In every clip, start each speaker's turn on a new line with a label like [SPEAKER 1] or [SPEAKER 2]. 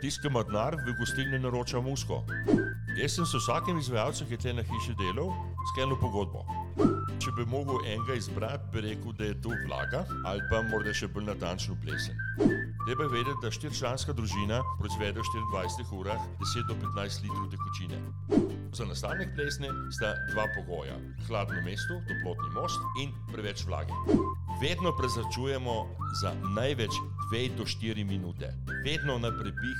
[SPEAKER 1] Tisti, ki ima denar, v gostilni naroča musko. Jaz sem s vsakim izvajalcem, ki je tle na hiši delal, sklenil pogodbo. Če bi mogel enega izbrati, bi rekel, da je to vlaga ali pa morda še bolj natančno plesen. Treba je vedeti, da štiričlanska družina proizvede v 24 urah 10 do 15 litrov tekočine. Za nastanek plesne sta dva pogoja: hladno mesto, toplotni most in preveč vlage. Vedno prezračujemo za največ 2 do 4 minute, vedno na prepih.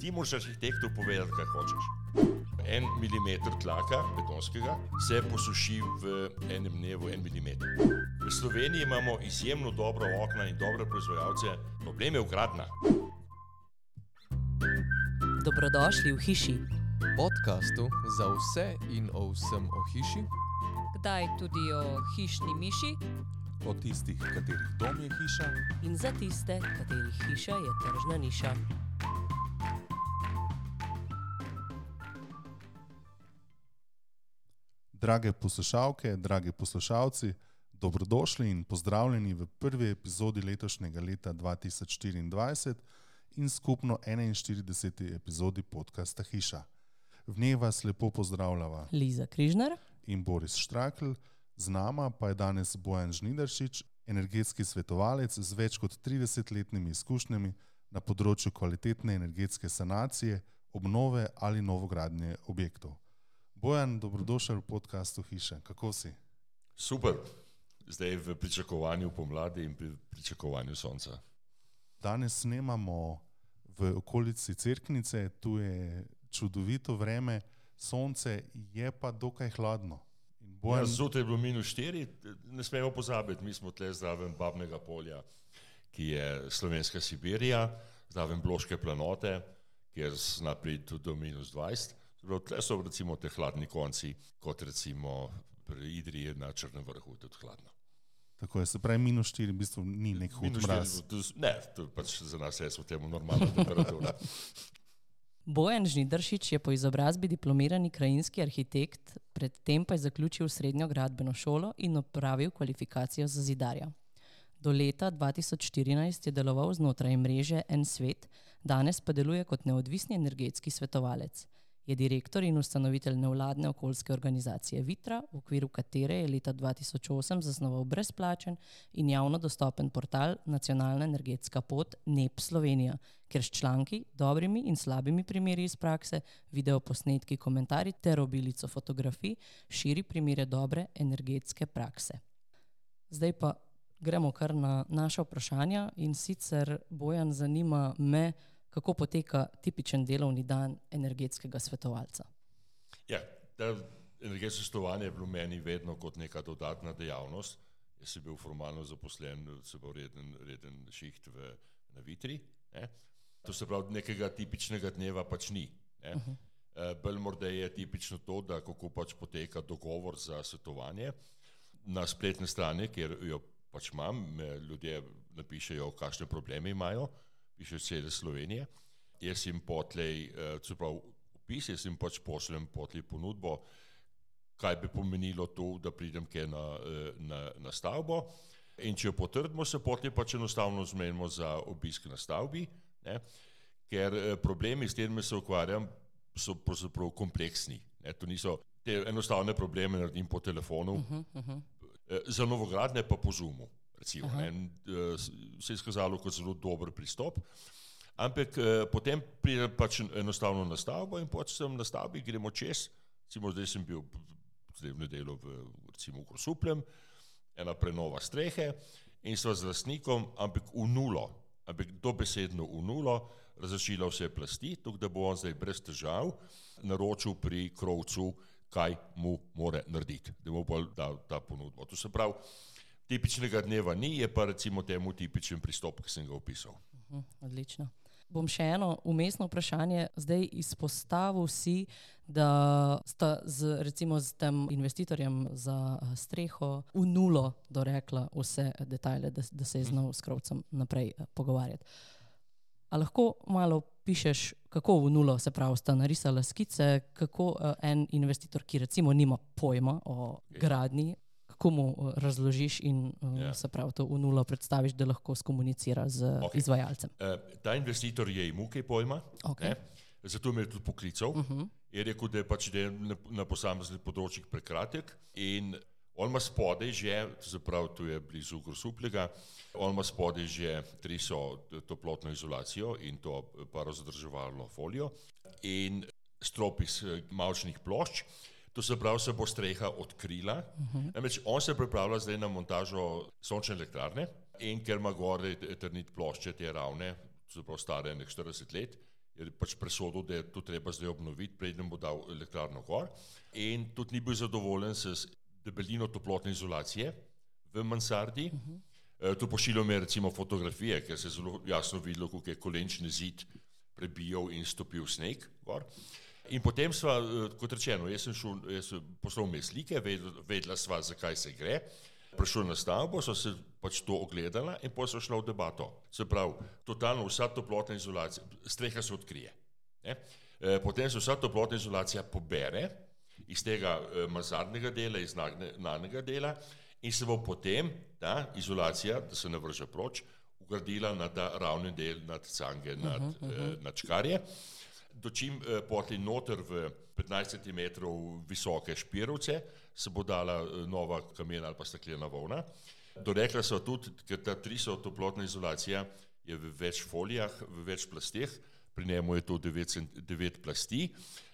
[SPEAKER 1] Ti moraš arhitektu povedati, kaj hočeš. En milimeter tlaka, betonskega, se posuši v enem dnevu, en milimeter. V Sloveniji imamo izjemno dobro okna in dobre proizvajalce, problem je ukradna.
[SPEAKER 2] Dobrodošli v hiši.
[SPEAKER 3] podkastu za vse in o vsem o hiši,
[SPEAKER 4] kdaj tudi o hišni miši.
[SPEAKER 5] O tistih, katerih dom je hiša,
[SPEAKER 2] In za tiste, katerih hiša je tržna niša.
[SPEAKER 5] drage poslušalke, dragi poslušalci, dobrodošli in pozdravljeni v prvi epizodi letošnjega leta 2024 in skupno 41. epizodi podcasta Hiša. V njej vas lepo pozdravljava
[SPEAKER 2] Liza Križnar,
[SPEAKER 5] in Boris Štrakl, z nama pa je danes Bojan Žnidaršič, energetski svetovalec z več kot 30-letnimi izkušnjami na področju kvalitetne energetske sanacije, obnove ali novogradnje objektov. Bojan, dobrodošel v podkastu Hiša. Kako si?
[SPEAKER 1] Super, zdaj v pričakovanju pomladi in pri pričakovanju sonca.
[SPEAKER 5] Danes snemamo v okolici Cerknice, tu je čudovito vreme, sonce je pa dokaj hladno. In
[SPEAKER 1] Ja,
[SPEAKER 5] Bojan,
[SPEAKER 1] Zjutraj je bilo minus 4, ne smemo pozabiti, mi smo tle zraven Babnega polja, ki je slovenska Sibirija, zraven Bloške planote, kjer zna priti tudi do minus 20. Prav, tle so recimo te hladni konci, kot recimo pri Idriji na Črnem vrhu, tudi hladno.
[SPEAKER 5] tako je, se pravi, minus 4 v bistvu ni nek hud mraz.
[SPEAKER 1] 4, to- ne, to pač za nas je v temu normalna temperatura.
[SPEAKER 2] Bojan Žnidaršič je po izobrazbi diplomirani krajinski arhitekt, predtem pa je zaključil srednjo gradbeno šolo in opravil kvalifikacijo za zidarja. Do leta 2014 je deloval znotraj mreže En svet, danes pa deluje kot neodvisni energetski svetovalec. Je direktor in ustanovitelj nevladne okoljske organizacije Vitra, v okviru katere je leta 2008 zasnoval brezplačen in javno dostopen portal Nacionalna energetska pot NEP Slovenija, kjer s članki, dobrimi in slabimi primeri iz prakse, videoposnetki, komentarji ter obilico fotografij širi primere dobre energetske prakse. Zdaj pa gremo kar na naša vprašanja in sicer Bojan zanima me, kako poteka tipičen delovni dan energetskega svetovalca.
[SPEAKER 1] Ja, ta energetsko svetovanje je bilo meni vedno kot neka dodatna dejavnost. Jaz sem bil formalno zaposlen, se pravi reden, reden šiht v, na vitri. Ne. To se pravi, nekega tipičnega dneva pač ni. Uh -huh. Bolj morda je tipično to, da kako pač poteka dogovor za svetovanje. Na spletni strani, kjer jo pač imam, ljudje napišejo, kakšne probleme imajo, pišejo cele Slovenije. Jaz jim potlej, se pravi, opis, jaz jim pač pošljem potlej ponudbo, kaj bi pomenilo to, da pridem kje na, eh, na, na stavbo. In če jo potrdimo, se potlej pač enostavno zmenimo za obisk na stavbi, ne? ker eh, problemi, s katerimi se ukvarjam, so pravzaprav kompleksni. Ne? To niso te enostavne probleme, naredim po telefonu, uh -huh, uh -huh. za novogradne pa po zumu. Recimo, uh -huh. in, eh, se je izkazalo kot zelo dober pristop. Ampak eh, potem pridem pač enostavno na stavbo in pač sem na stavbi, gremo čez. Recimo, zdaj sem bil zdaj v nedeljo v, recimo, v Grosupljem, ena prenova strehe in sva z lastnikom, ampak v nulo, ampak dobesedno v nulo, razrešila vse plasti, tako da bo on zdaj brez težav naročil pri krovcu, kaj mu more narediti, da mu bo dal ta ponudbo. To se pravi, tipičnega dneva ni, je pa recimo temu tipičen pristop, ki sem ga opisal.
[SPEAKER 2] Uh, odlično. Bom še eno umestno vprašanje. Zdaj izpostavil si, da sta z, recimo, z tem investitorjem za eh, streho v nulo dorekla vse detajle, da, da se je znal s krovcem naprej eh, pogovarjati. A lahko malo pišeš, kako v nulo, se pravi, sta narisala skice, kako uh, en investitor, ki recimo nima pojma o gradni, kako komu uh, razložiš in uh,
[SPEAKER 1] Ja.
[SPEAKER 2] se pravi to v nulo predstaviš, da lahko skomunicira z okay. izvajalcem.
[SPEAKER 1] Eh, Ta investitor je imel kaj pojma,
[SPEAKER 2] Okay.
[SPEAKER 1] ne, zato me je tudi poklical. Uh -huh. Je rekel, da je pač del na, na posameznih področjih prekratek in on ima spodaj že, pravi, tu je blizu Grosuplega, on ima spodaj že triso toplotno izolacijo in to parozadrževalno folijo in strop iz eh, mavčnih plošč. To se pravi, se bo streha odkrila. Uh -huh. Namreč on se pripravlja zdaj na montažo sončne elektrarne in ker ima gore eternit plošče, te ravne, se pravi stare nek 40 let, je pač presodil, da je to treba zdaj obnoviti, preden bo dal elektrarno gor. In tudi ni bil zadovoljen s debelino toplotne izolacije v mansardi. Uh -huh. Tu pošiljal mi je recimo fotografije, ker se je zelo jasno videlo, kako je kolenčni zid prebijal in stopil sneg gor. In potem sva, eh, kot rečeno, jaz sem šel, jaz sem poslal mi slike, ved- vedela sva, zakaj se gre. Prišel na stavbo, so se pač to ogledala in potem so šla v debato. Se pravi, totalno vsa toplotna izolacija, streha se odkrije. Ne? Eh, Potem se vsa toplotna izolacija pobere iz tega eh, mansardnega dela, iz nadnega dela in se bo potem ta izolacija, da se ne vrže proč, ugradila na ta ravni del, nad cange, nad, uh -huh, uh -huh. nad škarje dočim eh, potli noter v 15 cm visoke špirovce, se bo dala eh, nova kamena ali pa steklena volna. Dorekla so tudi, ker ta triso toplotna izolacija je v več folijah, v več plasteh, pri njemu je to 9 plasti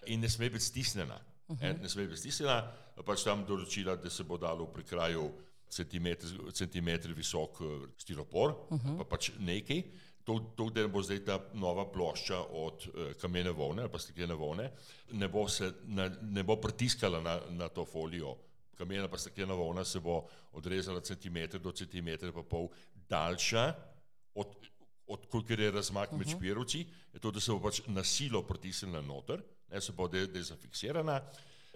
[SPEAKER 1] in ne sme biti stisnjena. Uh -huh. Ne sme biti stisnjena, pač tam določila, da se bo dalo pri kraju centimetr, centimetr visok eh, stiropor, uh -huh. pa pač nekaj. To, to, da bo zdaj ta nova plošča od uh, kamene volne ali pa steklene volne, ne bo, se, na, ne bo pritiskala na, na to folijo. Kamena pa steklena volna se bo odrezala centimeter do centimetra pa pol daljša od, od kolikor je razmak med špirovci, je to, da se bo pač na silo pritisnila noter, ne se bo de, dezafiksirana.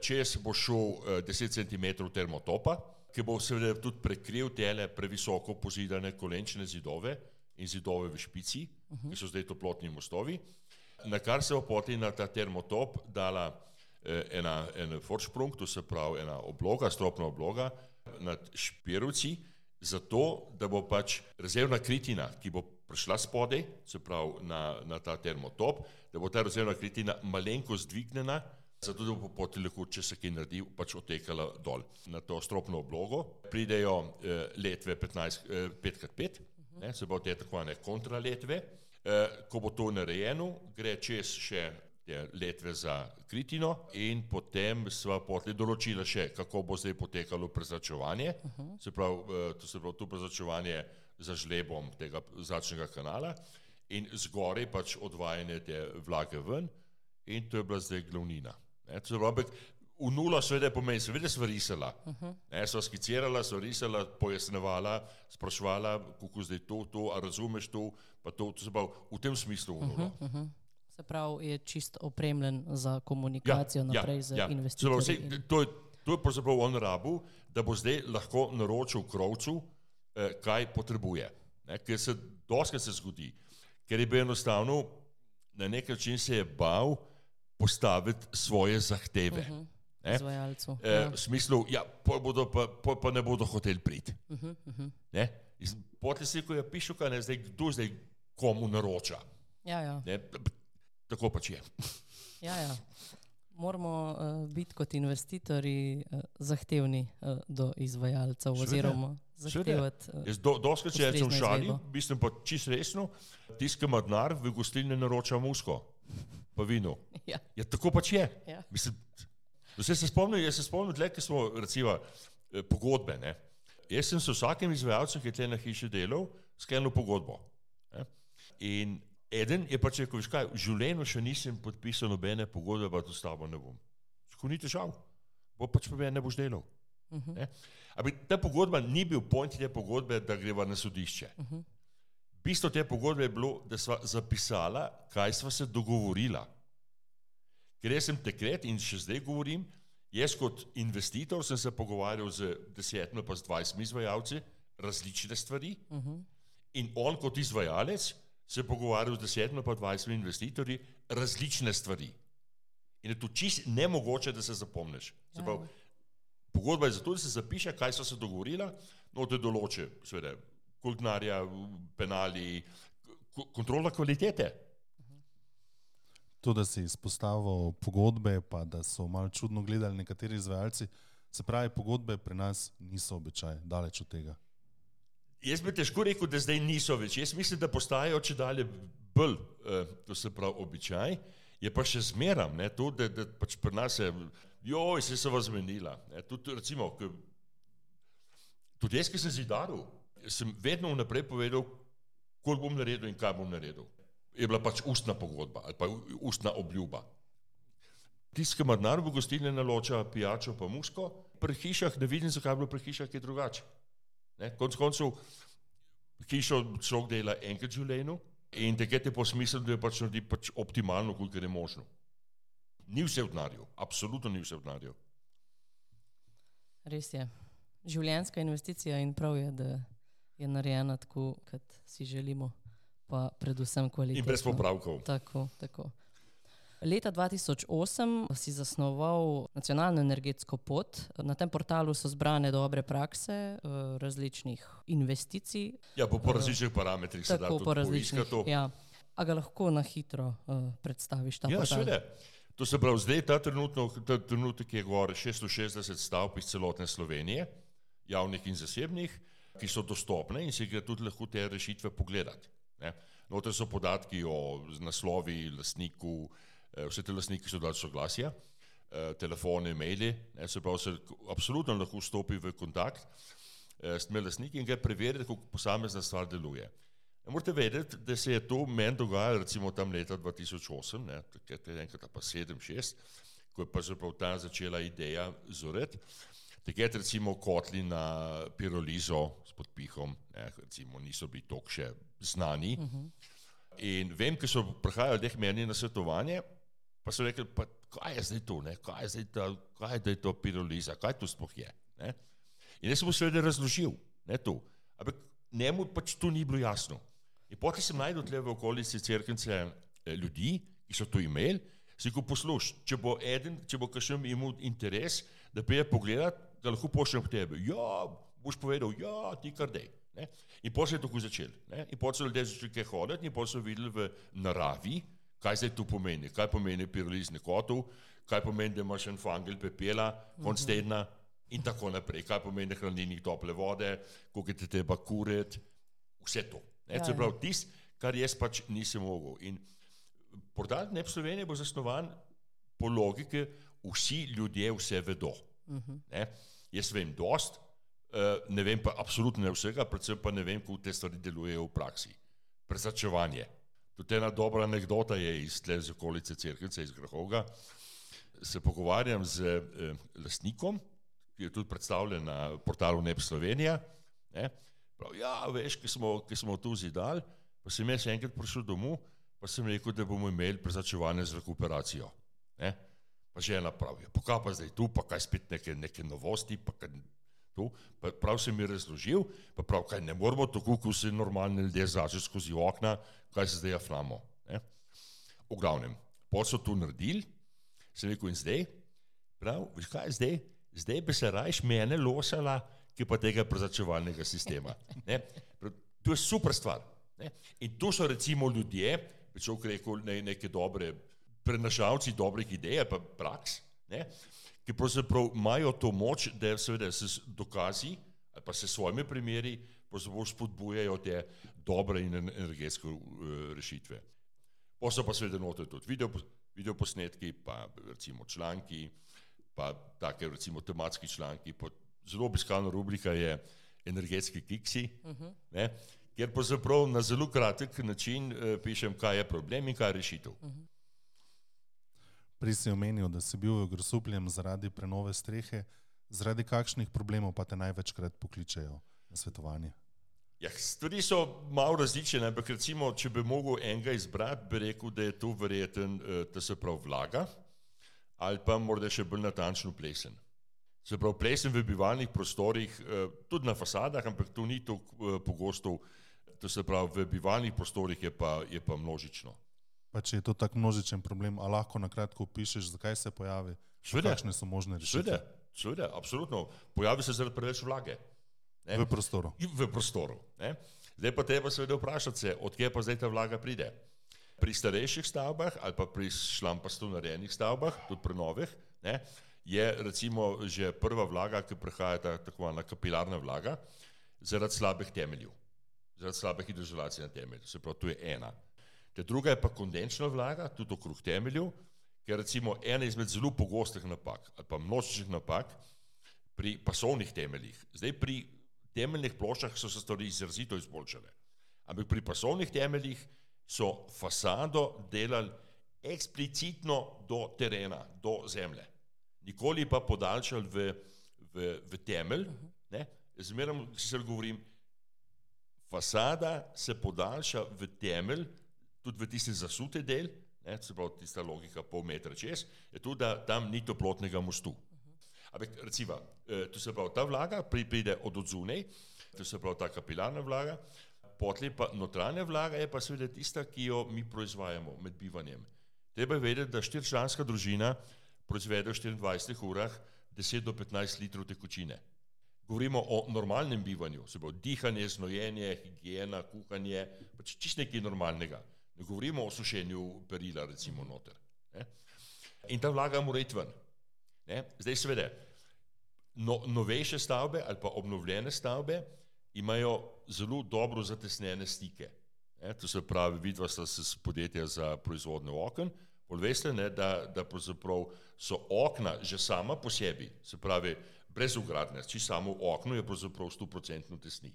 [SPEAKER 1] Čez bo šel uh, 10 cm termotopa, ki bo seveda tudi prekril tele previsoko pozidane kolenčne zidove in zidove v špici, uh -huh. ki so zdaj toplotni mostovi, na kar se bo potem na ta termotop dala eh, ena, en foršprung, to se pravi ena obloga, stropna obloga nad špirovci, zato da bo pač rezervna kritina, ki bo prišla spodaj, se pravi na, na ta termotop, da bo ta rezervna kritina malenkost dvignjena, zato da bo potem lahko, če se kaj naredi, pač otekala dol. Na to stropno oblogo pridejo eh, letve 15, eh, 5x5, ne, se bo te tako imenovane kontraletve. Eh, ko bo to narejeno, gre čez še letve za kritino in potem sva potlej določila še, kako bo zdaj potekalo prezračevanje. Uh -huh. Se pravi, eh, to se pravi, to prezračevanje za žlebom tega zračnega kanala in zgoraj pač odvajanje te vlage ven in to je bila zdaj glavnina. Ne, pravi, v nulo seveda pomeni, seveda sva risala. Uh -huh. ne, sva skicirala, sva risala, pojasnevala, spraševala, kako zdaj to, to, a razumeš to, pa to, to se pravi, v tem smislu v nulo. Uh -huh.
[SPEAKER 2] Se pravi, je čist opremljen za komunikacijo ja, naprej ja, z ja. investitorji.
[SPEAKER 1] Vse,
[SPEAKER 2] in-
[SPEAKER 1] to je, to je pravzaprav on rabu, da bo zdaj lahko naročil krovcu, eh, kaj potrebuje. Ne, ker se doskrat se zgodi, ker je bil enostavno na nek način se je bal postaviti svoje zahteve. Uh -huh.
[SPEAKER 2] Izvajalcu.
[SPEAKER 1] Eh,
[SPEAKER 2] ja.
[SPEAKER 1] v smislu, ja, pol bodo pa, pol pa ne bodo hoteli priti.
[SPEAKER 2] Uh -huh, uh -huh.
[SPEAKER 1] In Potem si, ko je pišu, kaj ne zdaj, kdo zdaj komu naroča.
[SPEAKER 2] Ja, ja.
[SPEAKER 1] Ne? Tako pač je.
[SPEAKER 2] ja, ja. Moramo uh, biti kot investitorji uh, zahtevni uh, do izvajalcev,
[SPEAKER 1] Seveda,
[SPEAKER 2] oziroma zahtevati. Uh,
[SPEAKER 1] do, doskrat če rečem šali, mislim pa čisto resno, ima denar, v gostilni naroča musko, pa vino.
[SPEAKER 2] ja,
[SPEAKER 1] Ja, tako pač je.
[SPEAKER 2] ja.
[SPEAKER 1] Mislim, vse se spomnim, jaz se spomnim, tle, ki smo recimo eh, pogodbe. Ne? Jaz sem s vsakim izvajalcem, ki je tle na hiši delal, sklenil pogodbo. Ne? In eden je pač rekel, veš kaj, v življenju še nisem podpisal nobene pogodbe, pa to s tabo ne bom. Tako ni težav, bo pač pa meni ne boš delal.
[SPEAKER 2] Uh -huh.
[SPEAKER 1] Ampak ta pogodba ni bil point te pogodbe, da greva na sodišče.
[SPEAKER 2] Uh -huh.
[SPEAKER 1] Bistvo te pogodbe je bilo, da sva zapisala, kaj sva se dogovorila. Ker jaz sem takrat in še zdaj govorim, jaz kot investitor sem se pogovarjal z desetimi pa z dvajsetimi izvajalci različne stvari
[SPEAKER 2] Uh -huh.
[SPEAKER 1] in on kot izvajalec se je pogovarjal z desetimi pa dvajsetimi investitorji različne stvari. In je to čist nemogoče, da se zapomniš. Se
[SPEAKER 2] Ja.
[SPEAKER 1] pravi, Pogodba je zato, da se zapiše, kaj so se dogovorila, no te določe, seveda, koliko denarja, penali, kontrola kvalitete.
[SPEAKER 5] To, da si izpostavil pogodbe, pa da so malo čudno gledali nekateri izvajalci, se pravi, pogodbe pri nas niso običaj, daleč od tega.
[SPEAKER 1] Jaz bi težko rekel, da zdaj niso več. Jaz mislim, da postajajo če dalje bolj, eh, to se pravi, običaj. Je pa še zmeram, ne, to, da, da pač pri nas je, joj, se se vas zmenila. Tudi, recimo, k, tudi jaz, ki sem zidaril, sem vedno vnaprej povedal, koliko bom naredil in kaj bom naredil. Je bila pač ustna pogodba ali pa ustna obljuba. Tisti, ki ima denar v gostilni, naloča pijačo pa musko, pri hišah ne vidim, zakaj bi bilo pri hišah kaj drugače. Ne, konc koncev, hišo človek dela enkrat v življenju in takrat je po smislu, da je pač naredi pač optimalno, kolikor je možno. Ni vse v denarju, absolutno ni vse v denarju.
[SPEAKER 2] Res je. Življenjska investicija in prav je, da je narejena tako, kot si želimo, pa predvsem kvalitetno.
[SPEAKER 1] In brez popravkov.
[SPEAKER 2] Tako, tako. Leta 2008 si zasnoval nacionalno energetsko pot. Na tem portalu so zbrane dobre prakse eh, različnih investicij.
[SPEAKER 1] Ja, po, po različnih parametrih se da
[SPEAKER 2] Tako
[SPEAKER 1] tudi
[SPEAKER 2] po različnih.
[SPEAKER 1] to.
[SPEAKER 2] Ja. A ga lahko na hitro uh, predstaviš ta
[SPEAKER 1] Ja,
[SPEAKER 2] portal?
[SPEAKER 1] seveda. To se pravi, zdaj ta trenutek, ta trenutek je gor 660 stavb iz celotne Slovenije, javnih in zasebnih, ki so dostopne in si gre tudi lahko te rešitve pogledati. Ne. Noter so podatki o naslovi, lastniku, eh, vse te lastniki so dali soglasja, eh, telefone, maili, ne, se pravi, se absolutno lahko vstopi v kontakt eh, s temi lastniki in ga preveriti, kako posamezna stvar deluje. Ne Morate vedeti, da se je to meni dogajalo recimo tam leta 2008, ne, takrat je enkrat pa 7-6, ko je pa zaprav ta začela ideja zoreti. Takrat recimo kotli na pirolizo s podpihom, ne, recimo niso bili tok še znani. Uh -huh. In vem, ker so prihajali deh meni na svetovanje, pa so rekli, pa kaj je zdaj to, ne, kaj je zdaj ta, kaj je zdaj to piroliza, kaj to sploh je. Ne. In jaz sem mu seveda razložil, ne to. Ampak njemu pač to ni bilo jasno. In potem sem najdel tle v okolici crkvence eh, ljudi, ki so to imeli, si ko posluš, če bo eden, če bo kakšen imel interes, da prije pogledat, da lahko pošljem k tebi. Ja, boš povedal, ja, ti kar dej. Ne? In potem se je tako začel. Ne? In potem so ljudje začeli kaj hoditi in potem so videli v naravi, kaj zdaj to pomeni, kaj pomeni pirolizni kotov, kaj pomeni, da imaš en fangel pepela, konc tedna in tako naprej, kaj pomeni hranilnik tople vode, koliko te treba kuriti, vse to. Ne?
[SPEAKER 2] Ja,
[SPEAKER 1] Se
[SPEAKER 2] ja.
[SPEAKER 1] pravi, tisto, kar jaz pač nisem mogel. In portal Nep Slovenije bo zasnovan po logiki, vsi ljudje vse vedo. Uh -huh. ne? Jaz vem dost, ne vem pa absolutno vsega, predvsem pa ne vem, kako te stvari delujejo v praksi. Prezračevanje. Tudi ena dobra anekdota je iz tle z okolice Cerkvice, iz Grahoga. Se pogovarjam z eh, lastnikom, ki je tudi predstavljen na portalu Nep Slovenija. Ne? Prav, ja, veš, ki smo, ki smo tu zidali, pa sem jaz enkrat prišel domov, pa sem rekel, da bomo imeli prezračevanje z rekuperacijo. Ne? Pa žena pravi, pa kaj pa zdaj tu, pa kaj spet neke, neke novosti, pa kaj tu. Pa prav sem mi razložil, pa prav, kaj ne moramo tako, kot se normalni ljudje zračajo skozi okna, kaj se zdaj afnamo. Ne? V glavnem, pol so to naredili, sem rekel in zdaj, prav, veš kaj zdaj, zdaj bi se rajš mene losala, ki pa tega prezračevalnega sistema. Ne? To je super stvar. Ne? In to so recimo ljudje, bi človek rekel, ne, neke dobre prenašalci dobrih idej, ali pa praks, ne? Ki pravzaprav imajo to moč, da seveda se dokazi ali pa se svojimi primeri pravzaprav spodbujajo te dobre in en- energetske uh, rešitve. Pa so pa seveda noter tudi video, video posnetki, pa recimo članki, pa take recimo tematski članki. Pa zelo obiskana rubrika je energetski kiksi, uh -huh. ne, kjer pravzaprav na zelo kratek način uh, pišem, kaj je problem in kaj je rešitev. Uh -huh.
[SPEAKER 5] Prej si omenil, da si bil grosupljen zaradi prenove strehe, zaradi kakšnih problemov pa te največkrat pokličejo na svetovanje.
[SPEAKER 1] Ja, stvari so malo različne, ampak recimo, če bi mogel enega izbrati, bi rekel, da je to verjeten, eh, da se prav vlaga, ali pa morda še bolj natančno plesen. Se pravi, plesen v bivalnih prostorih, eh, tudi na fasadah, ampak to ni tako eh, pogosto, to se pravi, v bivalnih prostorih je pa, je pa množično.
[SPEAKER 5] Pa če je to tako množičen problem, a lahko na kratko opišeš, zakaj se pojavi,
[SPEAKER 1] Seveda.
[SPEAKER 5] kakšne so možne rešitve.
[SPEAKER 1] Seveda, seveda, absolutno. Pojavi se zaradi preveč vlage. Ne?
[SPEAKER 5] v prostoru.
[SPEAKER 1] In v prostoru. Ne? Zdaj pa treba seveda vprašati se, odkje pa zdaj ta vlaga pride. Pri starejših stavbah ali pa pri šlampasto narejenih stavbah, tudi pri novih, ne, je recimo že prva vlaga, ki prihaja ta tako imenovana kapilarna vlaga, zaradi slabih temeljev, zaradi slabe hidroizolacije na temelju. Se pravi, to je ena. Te druga je pa kondenčna vlaga, tudi okrog temeljev, ker recimo ena izmed zelo pogostih napak ali pa množičnih napak pri pasovnih temeljih. Zdaj pri temeljnih ploščah so se stvari izrazito izboljšale. Ampak pri pasovnih temeljih so fasado delali eksplicitno do terena, do zemlje. Nikoli pa podaljšali v, v, v temelj. Ne? Zmeraj si govorim, fasada se podaljša v temelj, tudi v tisti zasute del, ne, se pravi tista logika pol metra čez, je tudi, da tam ni toplotnega mostu. Ampak recimo, eh, to se pravi, ta vlaga pri- pride od odzunaj, to se pravi ta kapilarna vlaga, potlej pa notranja vlaga je pa seveda tista, ki jo mi proizvajamo med bivanjem. Treba je vedeti, da štiričlanska družina proizvede v 24 urah 10 do 15 litrov tekočine. Govorimo o normalnem bivanju, se pravi dihanje, znojenje, higiena, kuhanje, pač čist nekaj normalnega. Ne govorimo o sušenju perila, recimo noter. Ne? In ta vlaga mora iti ven. Ne? Zdaj seveda, no, novejše stavbe ali pa obnovljene stavbe imajo zelo dobro zatesnjene stike. Ne? To se pravi, vidva sta se s podjetja za proizvodnjo okn, pol veste, ne, da, da so okna že sama po sebi, se pravi, brez ugradnje, či samo okno je pravzaprav 100% tesni.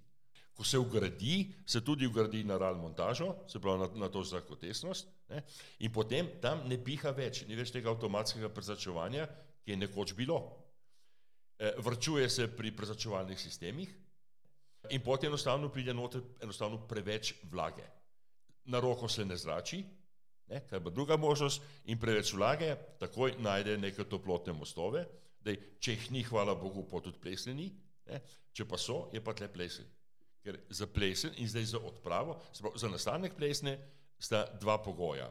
[SPEAKER 1] Ko se ugradi, se tudi ugradi na RAL montažo, se pravi na, na to zrakotesnost, ne? in potem tam ne piha več, ni več tega avtomatskega prezračevanja, ki je nekoč bilo. E, vrčuje se pri prezračevalnih sistemih in potem enostavno pride noter enostavno preveč vlage. Na roko se ne zrači, ne? kar je druga možnost, in preveč vlage takoj najde neke toplotne mostove, da če jih ni, hvala Bogu, pa tudi plesni, ne? če pa so, je pa tle plesen. Ker za plesen in zdaj za odpravo, pravi, za nastanek plesne sta dva pogoja.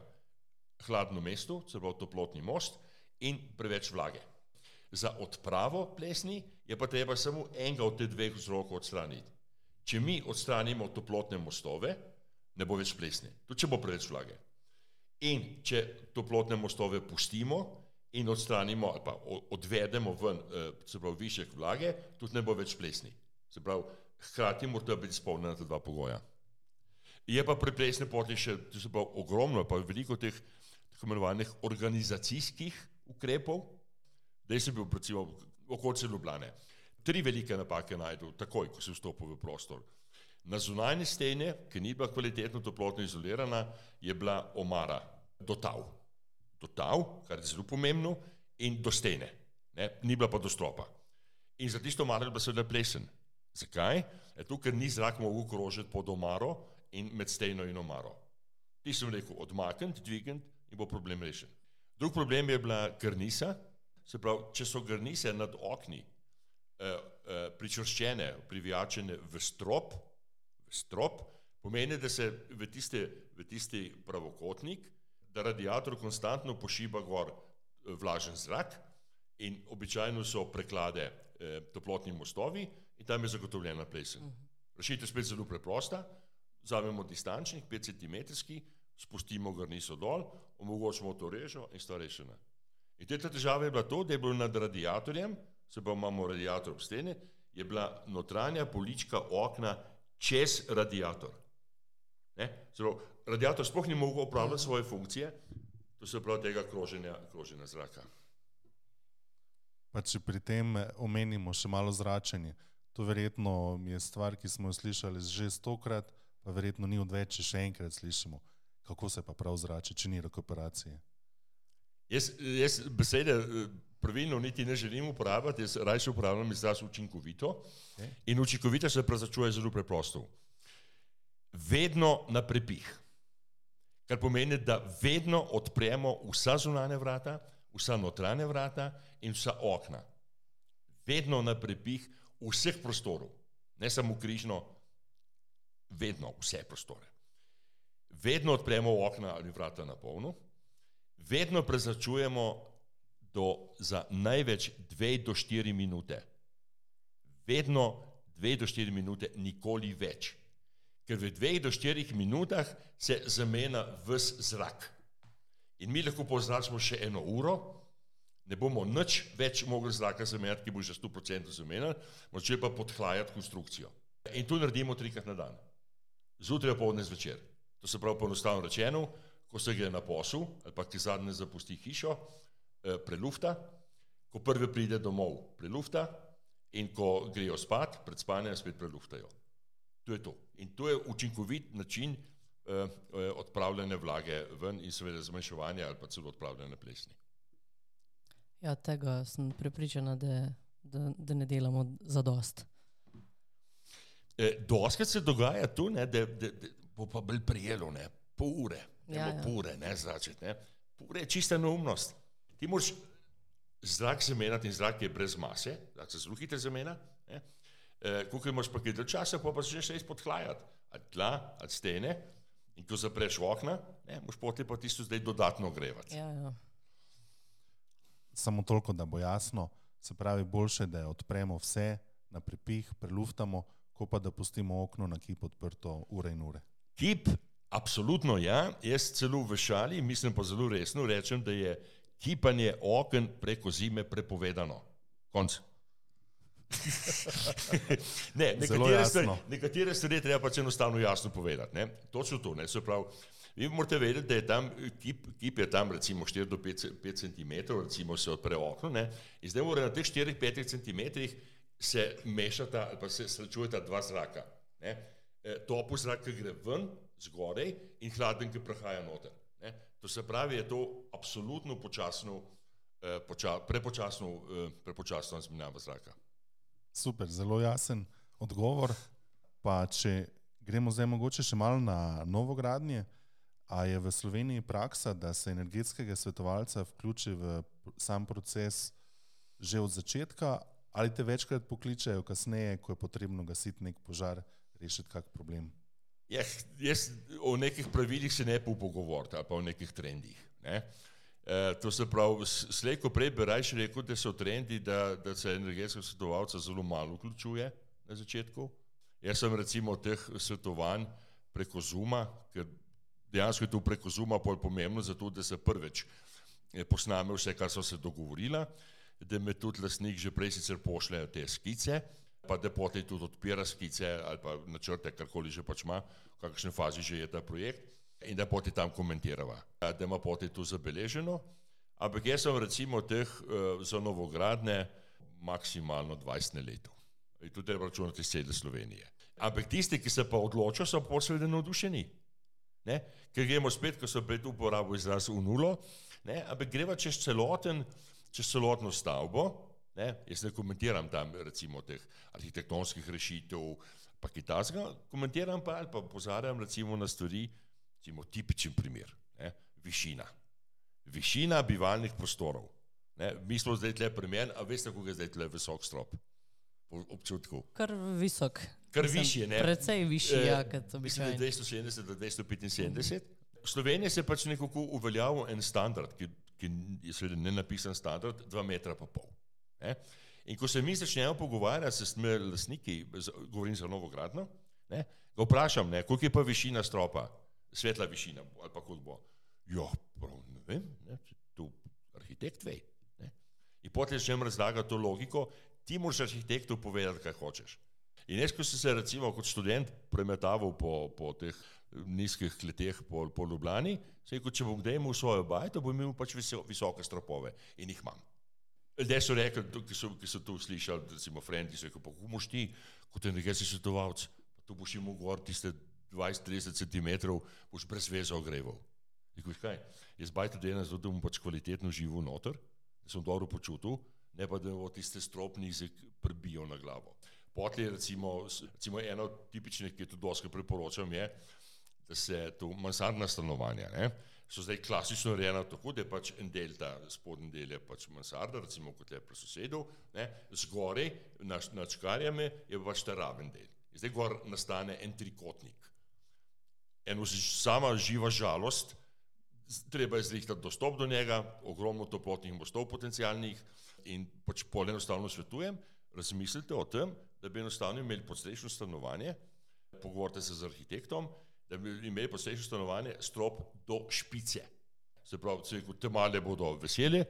[SPEAKER 1] Hladno mesto, pravi toplotni most in preveč vlage. Za odpravo plesni je pa treba samo enega od teh dveh vzrokov odstraniti. Če mi odstranimo toplotne mostove, ne bo več plesni, tudi če bo preveč vlage. In če toplotne mostove pustimo in odstranimo ali pa odvedemo ven, eh, se pravi, višek vlage, tudi ne bo več plesni. Se pravi, hkrati morata biti izpolnjena ta dva pogoja. Je pa pri plesni poti še pravi, ogromno, pa veliko teh tako imenovanih organizacijskih ukrepov. Zdaj sem bil recimo v okolici Ljubljane. Tri velike napake najdu takoj, ko sem vstopil v prostor. Na zunanji steni, ki ni bila kvalitetno toplotno izolirana, je bila omara do tav. Do tav, kar je zelo pomembno, in do stene. Ne? Ni bila pa do stropa. In za tisto omaro je bila seveda plesen. Zakaj? Zato, ker ni zrak mogel krožiti pod omaro in med steno in omaro. Ti sem rekel, odmakniti, dvigniti in bo problem rešen. Drug problem je bila grnisa, se pravi, če so grnise nad okni eh, eh, pričvrščene, privijačene v strop, v strop, pomeni, da se v tisti, v tisti pravokotnik, da radiator konstantno pošiba gor eh, vlažen zrak in običajno so preklade eh, toplotni mostovi in tam je zagotovljena plesen. Rešitev je spet zelo preprosta, vzamemo distančnik, 5 cm, spustimo grniso dol, omogočimo to režo in sta rešena. In tretja težava je bila to, da je bilo nad radiatorjem, se pa imamo radiator ob steni, je bila notranja polička okna čez radiator. Ne? Pravi, radiator sploh ni mogel opravljati svoje funkcije, to se pravi tega kroženja, kroženja zraka.
[SPEAKER 5] Pa če pri tem eh, omenimo še malo zračenje, to verjetno je stvar, ki smo jo slišali že stokrat, pa verjetno ni odveč, če še enkrat slišimo, kako se pa prav zrači, če ni rekuperacije.
[SPEAKER 1] Jaz, jaz besede eh, pravilno niti ne želim uporabljati, jaz raje uporabljam izraz učinkovito.
[SPEAKER 5] Okay.
[SPEAKER 1] In učinkovito se prezračuje zelo preprosto. Vedno na prepih. Kar pomeni, da vedno odpremo vsa zunanja vrata, vsa notranja vrata in vsa okna. Vedno na prepih vseh prostorov, ne samo križno, vedno vse prostore. Vedno odpremo okna ali vrata na polno, vedno prezračujemo do, za največ 2 do 4 minute. Vedno 2 do 4 minute, nikoli več. Ker v 2 do 4 minutah se zamenja ves zrak. In mi lahko pozračimo še eno uro, ne bomo nič več mogli zraka zamenjati, ki bo že 100% zamenjal, moče pa podhlajati konstrukcijo. In to naredimo trikrat na dan. Zjutraj, popoldne, zvečer. To se pravi, poenostavljeno rečeno, ko se gre na posel ali pa ki zadnje zapusti hišo, eh, prelufta, ko prvi pride domov, prelufta in ko grejo spat, pred spanjem spet preluftajo. To je to. In to je učinkovit način eh, eh, odpravljanja vlage ven in seveda zmanjševanja ali pa celo odpravljanja plesni.
[SPEAKER 2] Ja, tega sem prepričana, da, da, da ne delamo za dost.
[SPEAKER 1] Eh, Doskrat se dogaja tu, ne, da, da, da bo pa bolj prijelo, ne, pol ure,
[SPEAKER 2] Ja,
[SPEAKER 1] ja, bo ure, ne začeti. Ne. Pol ure je čista neumnost. Ti moraš zrak zamenjati in zrak je brez mase, zrak se zelo hitro zamenja. Eh, Ko imaš pa kaj dalj časa, pa pa začneš res podhlajati. Ali tla, ali stene. In ko zapreš okna, ne, moš poti pa tisto zdaj dodatno grevati.
[SPEAKER 2] Ja, ja.
[SPEAKER 5] Samo toliko, da bo jasno, se pravi, boljše, da odpremo vse na prepih, preluftamo, ko pa da pustimo okno na kip odprto ure in ure.
[SPEAKER 1] Kip, absolutno ja, jaz celo v šali, mislim pa zelo resno, rečem, da je kipanje oken preko zime prepovedano. Konc. ne, nekatere stvari, nekatere stvari treba pač enostavno jasno povedati. Ne? Točno to, ne, se pravi. Vi morate vedeti, da je tam kip, kip je tam recimo 4 do 5, 5 cm, recimo se odpre okno, ne? in zdaj mora na teh 4-5 cm se mešata ali pa se srečujeta dva zraka. Ne? E, Topel zrak, ki gre ven, zgoraj, in hladen, ki prihaja noter. Ne? To se pravi, je to absolutno počasno, eh, poča, prepočasno, eh, prepočasno izmenjava zraka.
[SPEAKER 5] Super, zelo jasen odgovor. Pa če gremo zdaj mogoče še malo na novogradnje, a je v Sloveniji praksa, da se energetskega svetovalca vključi v sam proces že od začetka, ali te večkrat pokličejo kasneje, ko je potrebno gasiti nek požar, rešiti kak problem.
[SPEAKER 1] Ja, jaz o nekih pravilih se ne bi pogovoril, ali pa o nekih trendih. Ne? E, to se pravi, s- slej ko prej bi raje rekel, da so trendi, da, da se energetskega svetovalca zelo malo vključuje na začetku. Jaz sem recimo teh svetovanj preko Zuma, ker dejansko je to preko Zuma pol pomembno, zato da se prvič eh, posname vse, kar so se dogovorila, da me tudi lasnik že prej sicer pošlje te skice, pa da potem tudi odpira skice ali pa načrte, karkoli že pač ima, v kakšni fazi že je ta projekt in da potem tam komentirava, da ima potem to zabeleženo. Ampak jaz sem recimo teh uh, za novogradne maksimalno 20 na leto. In tu treba računati iz cele Slovenije. Ampak tisti, ki se pa odločijo, so seveda navdušeni. Ne? Ker gremo spet, ko so prej tu uporabili izraz v nulo, ne? ampak greva čez celoten, čez celotno stavbo. Ne? Jaz ne komentiram tam recimo teh arhitektonskih rešitev, pa kitajskega, komentiram pa ali pa pozarjam recimo na stvari, recimo tipičen primer, ne? višina. Višina bivalnih prostorov. Ne? Mi smo zdaj tle premen, a veste, kako je zdaj tle visok strop? Po občutku.
[SPEAKER 2] Kar visok.
[SPEAKER 1] Kar
[SPEAKER 2] Mislim,
[SPEAKER 1] ne?
[SPEAKER 2] Precej višji,
[SPEAKER 1] Eh,
[SPEAKER 2] ja, kot
[SPEAKER 1] Mislim, da je
[SPEAKER 2] običajno.
[SPEAKER 1] 270 do 275. V Sloveniji se je pač nekako uveljavil en standard, ki, ki je seveda ne napisan standard, 2 metra pa pol. Ne? In ko se mi začnemo pogovarjati s temi lastniki, govorim za novogradno, ne, ga vprašam, ne, koliko je pa višina stropa, svetla višina ali pa koliko bo. Ja, prav ne vem, ne, to arhitekt ve. Ne. In potem začnem razlagati to logiko, ti moraš arhitektu povedati, kaj hočeš. In jaz, ko sem se recimo kot študent premetaval po, po teh nizkih kleteh po, po Ljubljani, se je rekel, če bom kdaj imel svojo bajto, bom imel pač viso, visoke stropove in jih imam. Ljudje so rekli, ki, so, ki so to slišali, recimo Frendi, so rekli, pa kako moš ti, kot energetski svetovalec, pa tu boš imel gor tiste 20-30 cm, boš brez veze ogreval. Rekel, "Veš kaj, jaz bajto delam zato, da bom pač kvalitetno živel noter, da sem dobro počutil, ne pa da bo tiste stropnice prebijo na glavo. Potlej recimo, recimo eno od tipičnih, ki je tudi doskrat priporočam, je, da se to mansardna stanovanja, ne, so zdaj klasično urejena tako, da je pač en del, ta spodnji del je pač mansarda, recimo kot je pri sosedu, ne, zgoraj nad, nad škarjami je pač ta raven del. In zdaj gor nastane en trikotnik. Eno ž- sama živa žalost, Treba je zrihtati dostop do njega, ogromno toplotnih mostov potencijalnih in pač pol enostavno svetujem, razmislite o tem, da bi enostavno imeli podstrešno stanovanje, pogovorite se z arhitektom, da bi imeli podstrešno stanovanje strop do špice. Se pravi, se rekel, te male bodo veseli,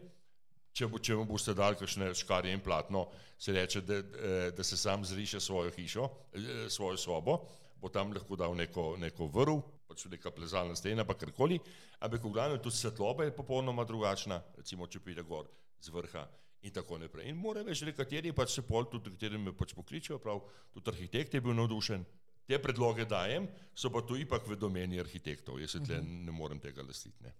[SPEAKER 1] če, bo, če mu boste dali kakšne škarje in platno, se reče, da, eh, da se sam zriše svojo hišo, eh, svojo sobo, bo tam lahko dal neko, neko vrv, pač neka plezalna stena, pa karkoli, ampak v glavnem tudi svetloba je popolnoma drugačna, recimo, če pride gor z vrha in tako naprej. In mora več, nekateri pač se pol, tudi kateri me pač pokličejo, prav, tudi arhitekt je bil navdušen. Te predloge dajem, so pa tu ipak v domeni arhitektov, jaz se tle ne morem tega lastiti. Ne.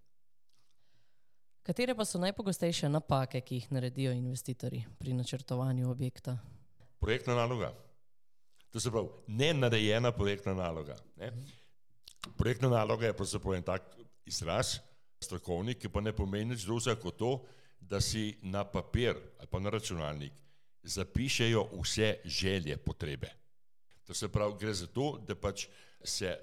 [SPEAKER 2] Katere pa so najpogostejše napake, ki jih naredijo investitorji pri načrtovanju objekta?
[SPEAKER 1] projektna naloga. To se pravi, ne narejena projektna naloga. Ne? Projektna naloga je pravzaprav en tak izraz, strokovni, ki pa ne pomeni nič drugega kot to, da si na papir ali pa na računalnik zapišejo vse želje, potrebe. To se pravi, gre za to, da pač se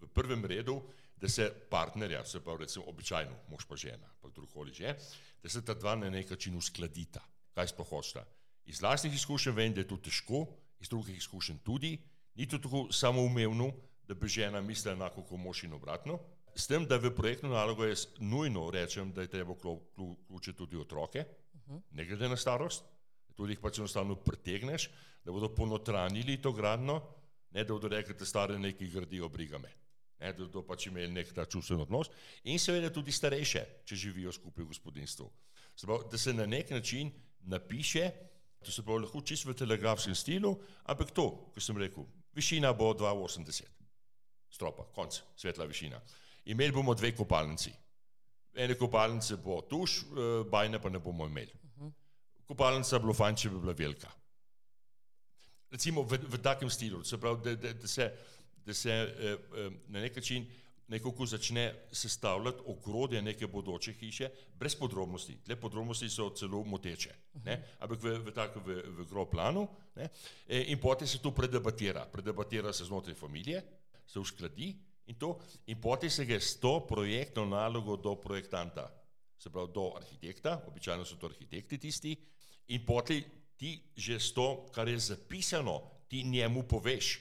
[SPEAKER 1] v prvem redu, da se partnerja, se pravi, recimo običajno mož pa žena, pa kdorkoli že, da se ta dva na nek način uskladita, kaj sploh hočeta. Iz vlastnih izkušenj vem, da je to težko, iz drugih izkušenj tudi, ni to tako samoumevno, da bi žena mislila enako kot mož in obratno. S tem, da v projektno nalogo jaz nujno rečem, da je treba vključiti tudi otroke, ne glede na starost, tudi jih pač enostavno pritegneš, da bodo ponotranili to gradno, ne da bodo rekli, da stare neki gradijo brigame. Ne, da bodo pač imeli nek ta čustven odnos in seveda tudi starejše, če živijo skupaj v gospodinstvu. Pravi, da se na nek način napiše, to se pravi lahko čisto v telegrafskem stilu, ampak to, kot sem rekel, višina bo 2,80 stropa, konc, svetla višina. Imeli bomo dve kopalnici. Ene kopalnice bo tuš, eh, bajne pa ne bomo imeli. Kopalnica bi bilo fajn, če bi bila velika. Recimo v, v takem stilu, se pravi, da, da, da se, da se eh, eh, na nek način nekako začne sestavljati ogrodje neke bodoče hiše, brez podrobnosti. Tle podrobnosti so celo moteče, ne? ampak v, v, tak, v, v gro planu. Ne? E, In potem se to predebatira. Predebatira se znotraj familije, se uskladi in to, in potem se gre s to projektno nalogo do projektanta, se pravi do arhitekta, običajno so to arhitekti tisti, in potem ti že s to, kar je zapisano, ti njemu poveš,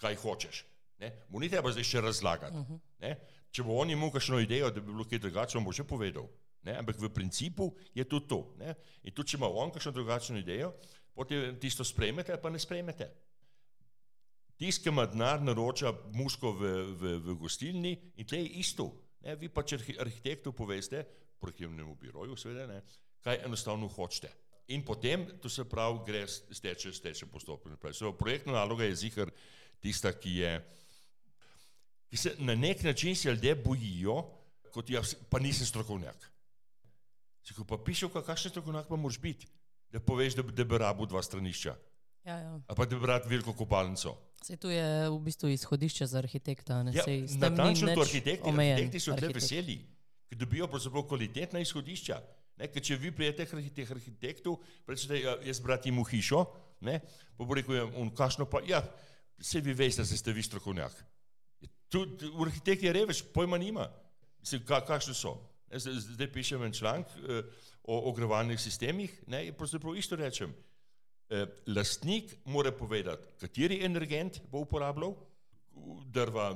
[SPEAKER 1] kaj hočeš. Ne? Mu ni treba zdaj še razlagati. Uh -huh. Če bo on imel kakšno idejo, da bi bilo kaj drugače, on bo že povedal. Ne? Ampak v principu je to to. Ne? In tudi, če ima on kakšno drugačno idejo, potem tisto sprejmete ali pa ne sprejmete. Tisti, ki ima denar, naroča musko v, v, v gostilni in tle je isto. Ne? Vi pač arhi- arhitektu poveste, projektivnemu biroju, seveda, ne? kaj enostavno hočete. In potem, to se pravi, gre steče, steče postopek naprej. Pravi, Projektna naloga je zihar tista, ki je, ki se na nek način se ljudje bojijo, kot jaz, pa nisem strokovnjak. Si ko pa pišeš, kakšen strokovnjak pa moraš biti, da poveš, da, da bi rabu dva stranišča,
[SPEAKER 2] Ja, ja.
[SPEAKER 1] ali pa da bi rad veliko kopalnico.
[SPEAKER 2] Se tu je v bistvu izhodišče za arhitekta. Ne?
[SPEAKER 1] Ja,
[SPEAKER 2] Sej
[SPEAKER 1] natančno to arhitekti,
[SPEAKER 2] omejen
[SPEAKER 1] arhitekti so
[SPEAKER 2] arhitekt.
[SPEAKER 1] veseli, ker dobijo kvalitetna izhodišča. Ne, ker če vi prijete k arhi- teh arhitektov, rečete, ja, jaz bratim v hišo, ne, pa bo rekel, ja, on kašno pa, ja, vse vi veste, da ste vi strokovnjak. Tudi v arhitekt je revež, pojma nima. Mislim, ka, kakšne so. Zdaj, zdaj pišem en članek eh, o ogrevalnih sistemih ne, pravzaprav isto rečem. Eh, lastnik mora povedati, kateri energent bo uporabljal, drva,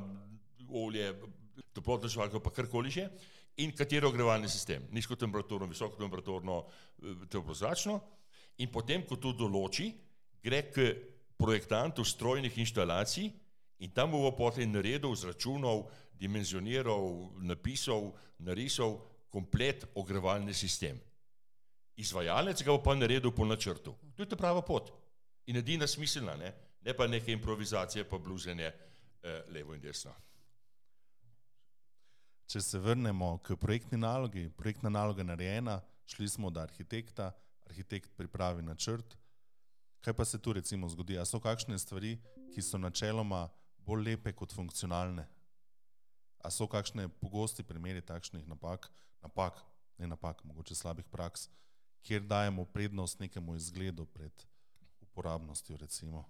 [SPEAKER 1] olje, toplotno žvalko, pa karkoli že, in kateri ogrevalni sistem, nizkotemperaturno, visokotemperaturno, eh, teplozračno. In potem, ko to določi, gre k projektantu strojnih inštalacij in tam bo potem naredil, izračunal, dimenzioniral, napisal, narisal komplet ogrevalni sistem. Izvajalec ga bo pa naredil po načrtu. To je ta prava pot. In edina smiselna, ne, ne pa neke improvizacije, pa bluzenje eh, levo in desno.
[SPEAKER 5] Če se vrnemo k projektni nalogi, projektna naloga je narejena, šli smo do arhitekta, arhitekt pripravi načrt. Kaj pa se tu recimo zgodi? A so kakšne stvari, ki so načeloma bolj lepe kot funkcionalne? A so kakšne pogosti primeri takšnih napak, napak, ne napak, mogoče slabih praks, kjer dajemo prednost nekemu izgledu pred uporabnostjo recimo?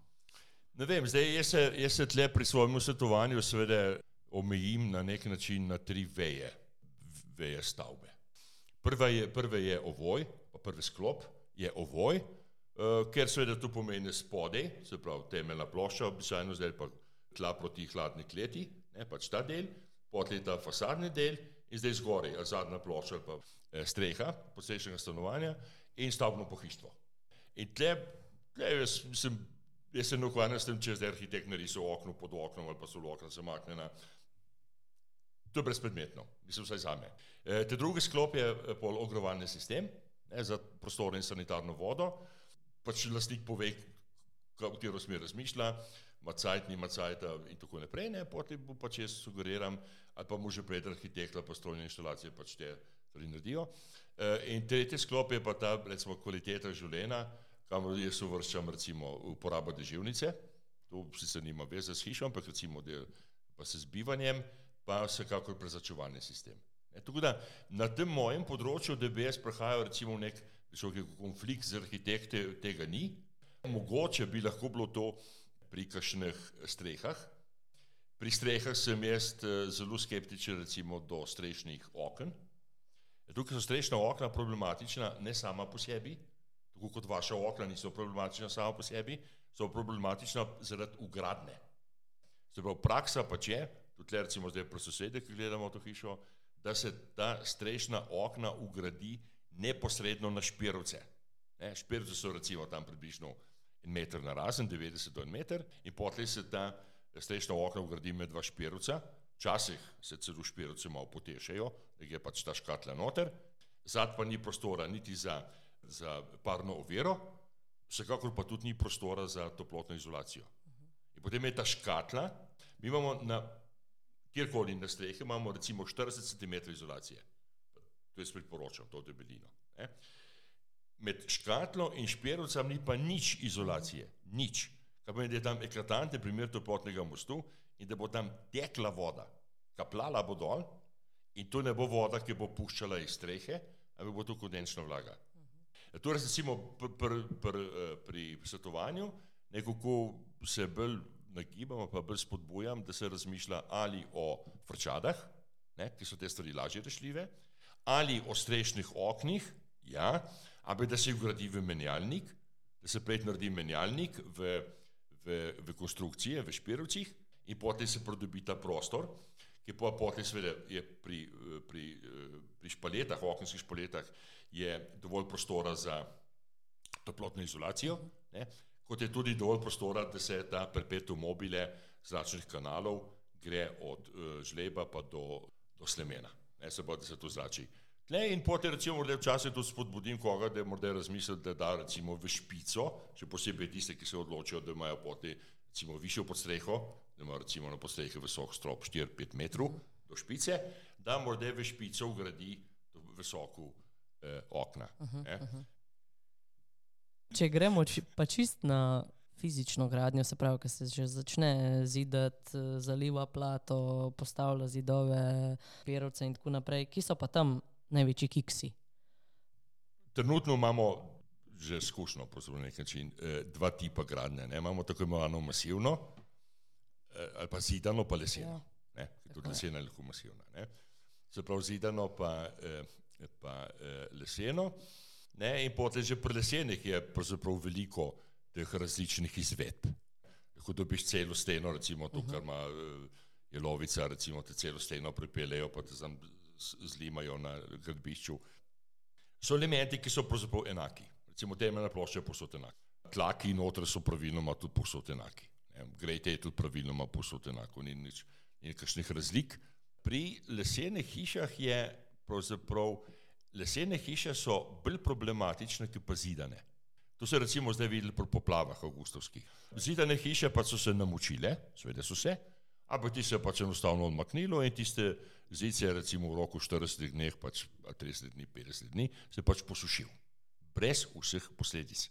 [SPEAKER 1] Ne vem, zdaj jaz se, jaz se tle pri svojem svetovanju seveda omejim na nek način na tri veje. veje stavbe. Prva je, prve je ovoj, pa prvi sklop je ovoj, uh, ker seveda to pomeni spodaj, se pravi temeljna plošča, običajno zdaj pa tla proti hladni kleti, ne, pač ta del, potlej ta fasadni del in zdaj zgoraj, zadnja plošča ali pa eh, streha posrečnega stanovanja in stavbno pohištvo. In tle, tle jaz, mislim, jaz se ne ukvarjam s tem, če zdaj arhitekt narisal okno pod oknom ali pa so okna zamaknjena. To je brezpredmetno, mislim vsaj za me. E, te drugi sklop je eh, pol ogrovalni sistem ne, za prostor in sanitarno vodo. Pač lastnik pove, v katero smer razmišlja, ima cajt, nima cajta in tako naprej, ne, potem bo pač jaz sugeriram, ali pa mu že pred arhitekt ali pa strojne inštalacije pač te stvari naredijo. E, in tretji sklop je pa ta, recimo, kvaliteta življenja, kamor jaz uvrščam recimo uporabo deževnice, to sicer nima veze s hišo, ampak recimo del, pa se z bivanjem, pa vsekakor prezačevalni sistem. Ne, tako da na tem mojem področju DBS prihajajo recimo nek konflikt z arhitekte, tega ni. Mogoče bi lahko bilo to pri kakšnih strehah. Pri strehah sem jaz eh, zelo skeptičen recimo do strešnih oken. Tukaj so strešna okna problematična ne sama po sebi, tako kot vaša okna niso problematična sama po sebi, so problematična zaradi ugradne. Se pravi, praksa pa če, tudi recimo zdaj pri sosede, ki gledamo to hišo, da se ta strešna okna ugradi neposredno na špirovce. Ne, špirovce so recimo tam približno en meter na razen, 90 do en meter, in potlej se ta strešna okna ugradi med dva špirovca, včasih se celo špirovce malo potešajo, da je pač ta škatla noter, zad pa ni prostora niti za, za parno oviro, vsekakor pa tudi ni prostora za toplotno izolacijo. In potem je ta škatla, mi imamo na kjerkoli na strehi, imamo recimo 40 cm izolacije. To je priporočam, to debelino. Ne? Med škatlo in špirovcem ni pa nič izolacije, nič. Kaj pomeni, da je tam eklatantni primer toplotnega mostu in da bo tam tekla voda, kaplala bo dol in to ne bo voda, ki bo puščala iz strehe, ampak bo to kondenčna vlaga. Uh -huh. Torej, recimo pr, pr, pr, pri svetovanju, nekako se bolj nagibam, pa bolj spodbujam, da se razmišlja ali o frčadah, ne, ki so te stvari lažje rešljive, ali o strešnih oknih, ja, ampak da se vgradi v menjalnik, da se prej naredi menjalnik v, v, v konstrukcije, v špirovcih in potem se pridobi ta prostor, ki pa potem seveda je pri, pri, pri špaletah, okenskih špaletah je dovolj prostora za toplotno izolacijo, ne, kot je tudi dovolj prostora, da se ta perpetuum mobile zračnih kanalov gre od uh, žleba pa do, do slemena, ne, se pa da se to zrači. Tle in potem recimo, da včasih tudi spodbudim koga, da morda razmisli, da da recimo v špico, še posebej tiste, ki se odločijo, da imajo potem recimo višjo podstreho, da imajo recimo na podstrehi visok strop 4-5 metrov do špice, da morda v špico ugradi visoko eh, okna. Uh -huh, eh. uh -huh.
[SPEAKER 2] Če gremo či, pa čist na fizično gradnjo, se pravi, ko se že začne zidati, zaliva plato, postavlja zidove, perovce in tako naprej, ki so pa tam največji kiksi?
[SPEAKER 1] Trenutno imamo že izkušnjo, na nek način, eh, dva tipa gradnje. Ne? Imamo tako imenovano masivno, eh, ali pa zidano, pa leseno. Ja. Tudi lesena je lahko masivna. Ne? Se pravi, zidano pa, eh, pa leseno. Ne? In potem že pri lesenih je pravzaprav veliko teh različnih izvedb. Lahko dobiš celo steno, recimo to, kar ima jelovica, recimo te celo steno pripeljejo, pa te tam zlimajo na gradbišču, so elementi, ki so pravzaprav enaki. Recimo temeljna plošča je posod enaka. Tlaki noter so praviloma tudi posod enaki. Grejte je tudi praviloma posod enako, ni nič nekakšnih razlik. Pri lesenih hišah je pravzaprav, lesene hiše so bolj problematične, kot pa zidane. To se recimo zdaj videli pri poplavah avgustovskih. Zidane hiše pa so se namočile, seveda so se, ampak ti se je pač enostavno odmaknilo in tiste zice, recimo v roku 40 dni, pač 30 dni, 50 dni, se pač posušil, brez vseh posledic.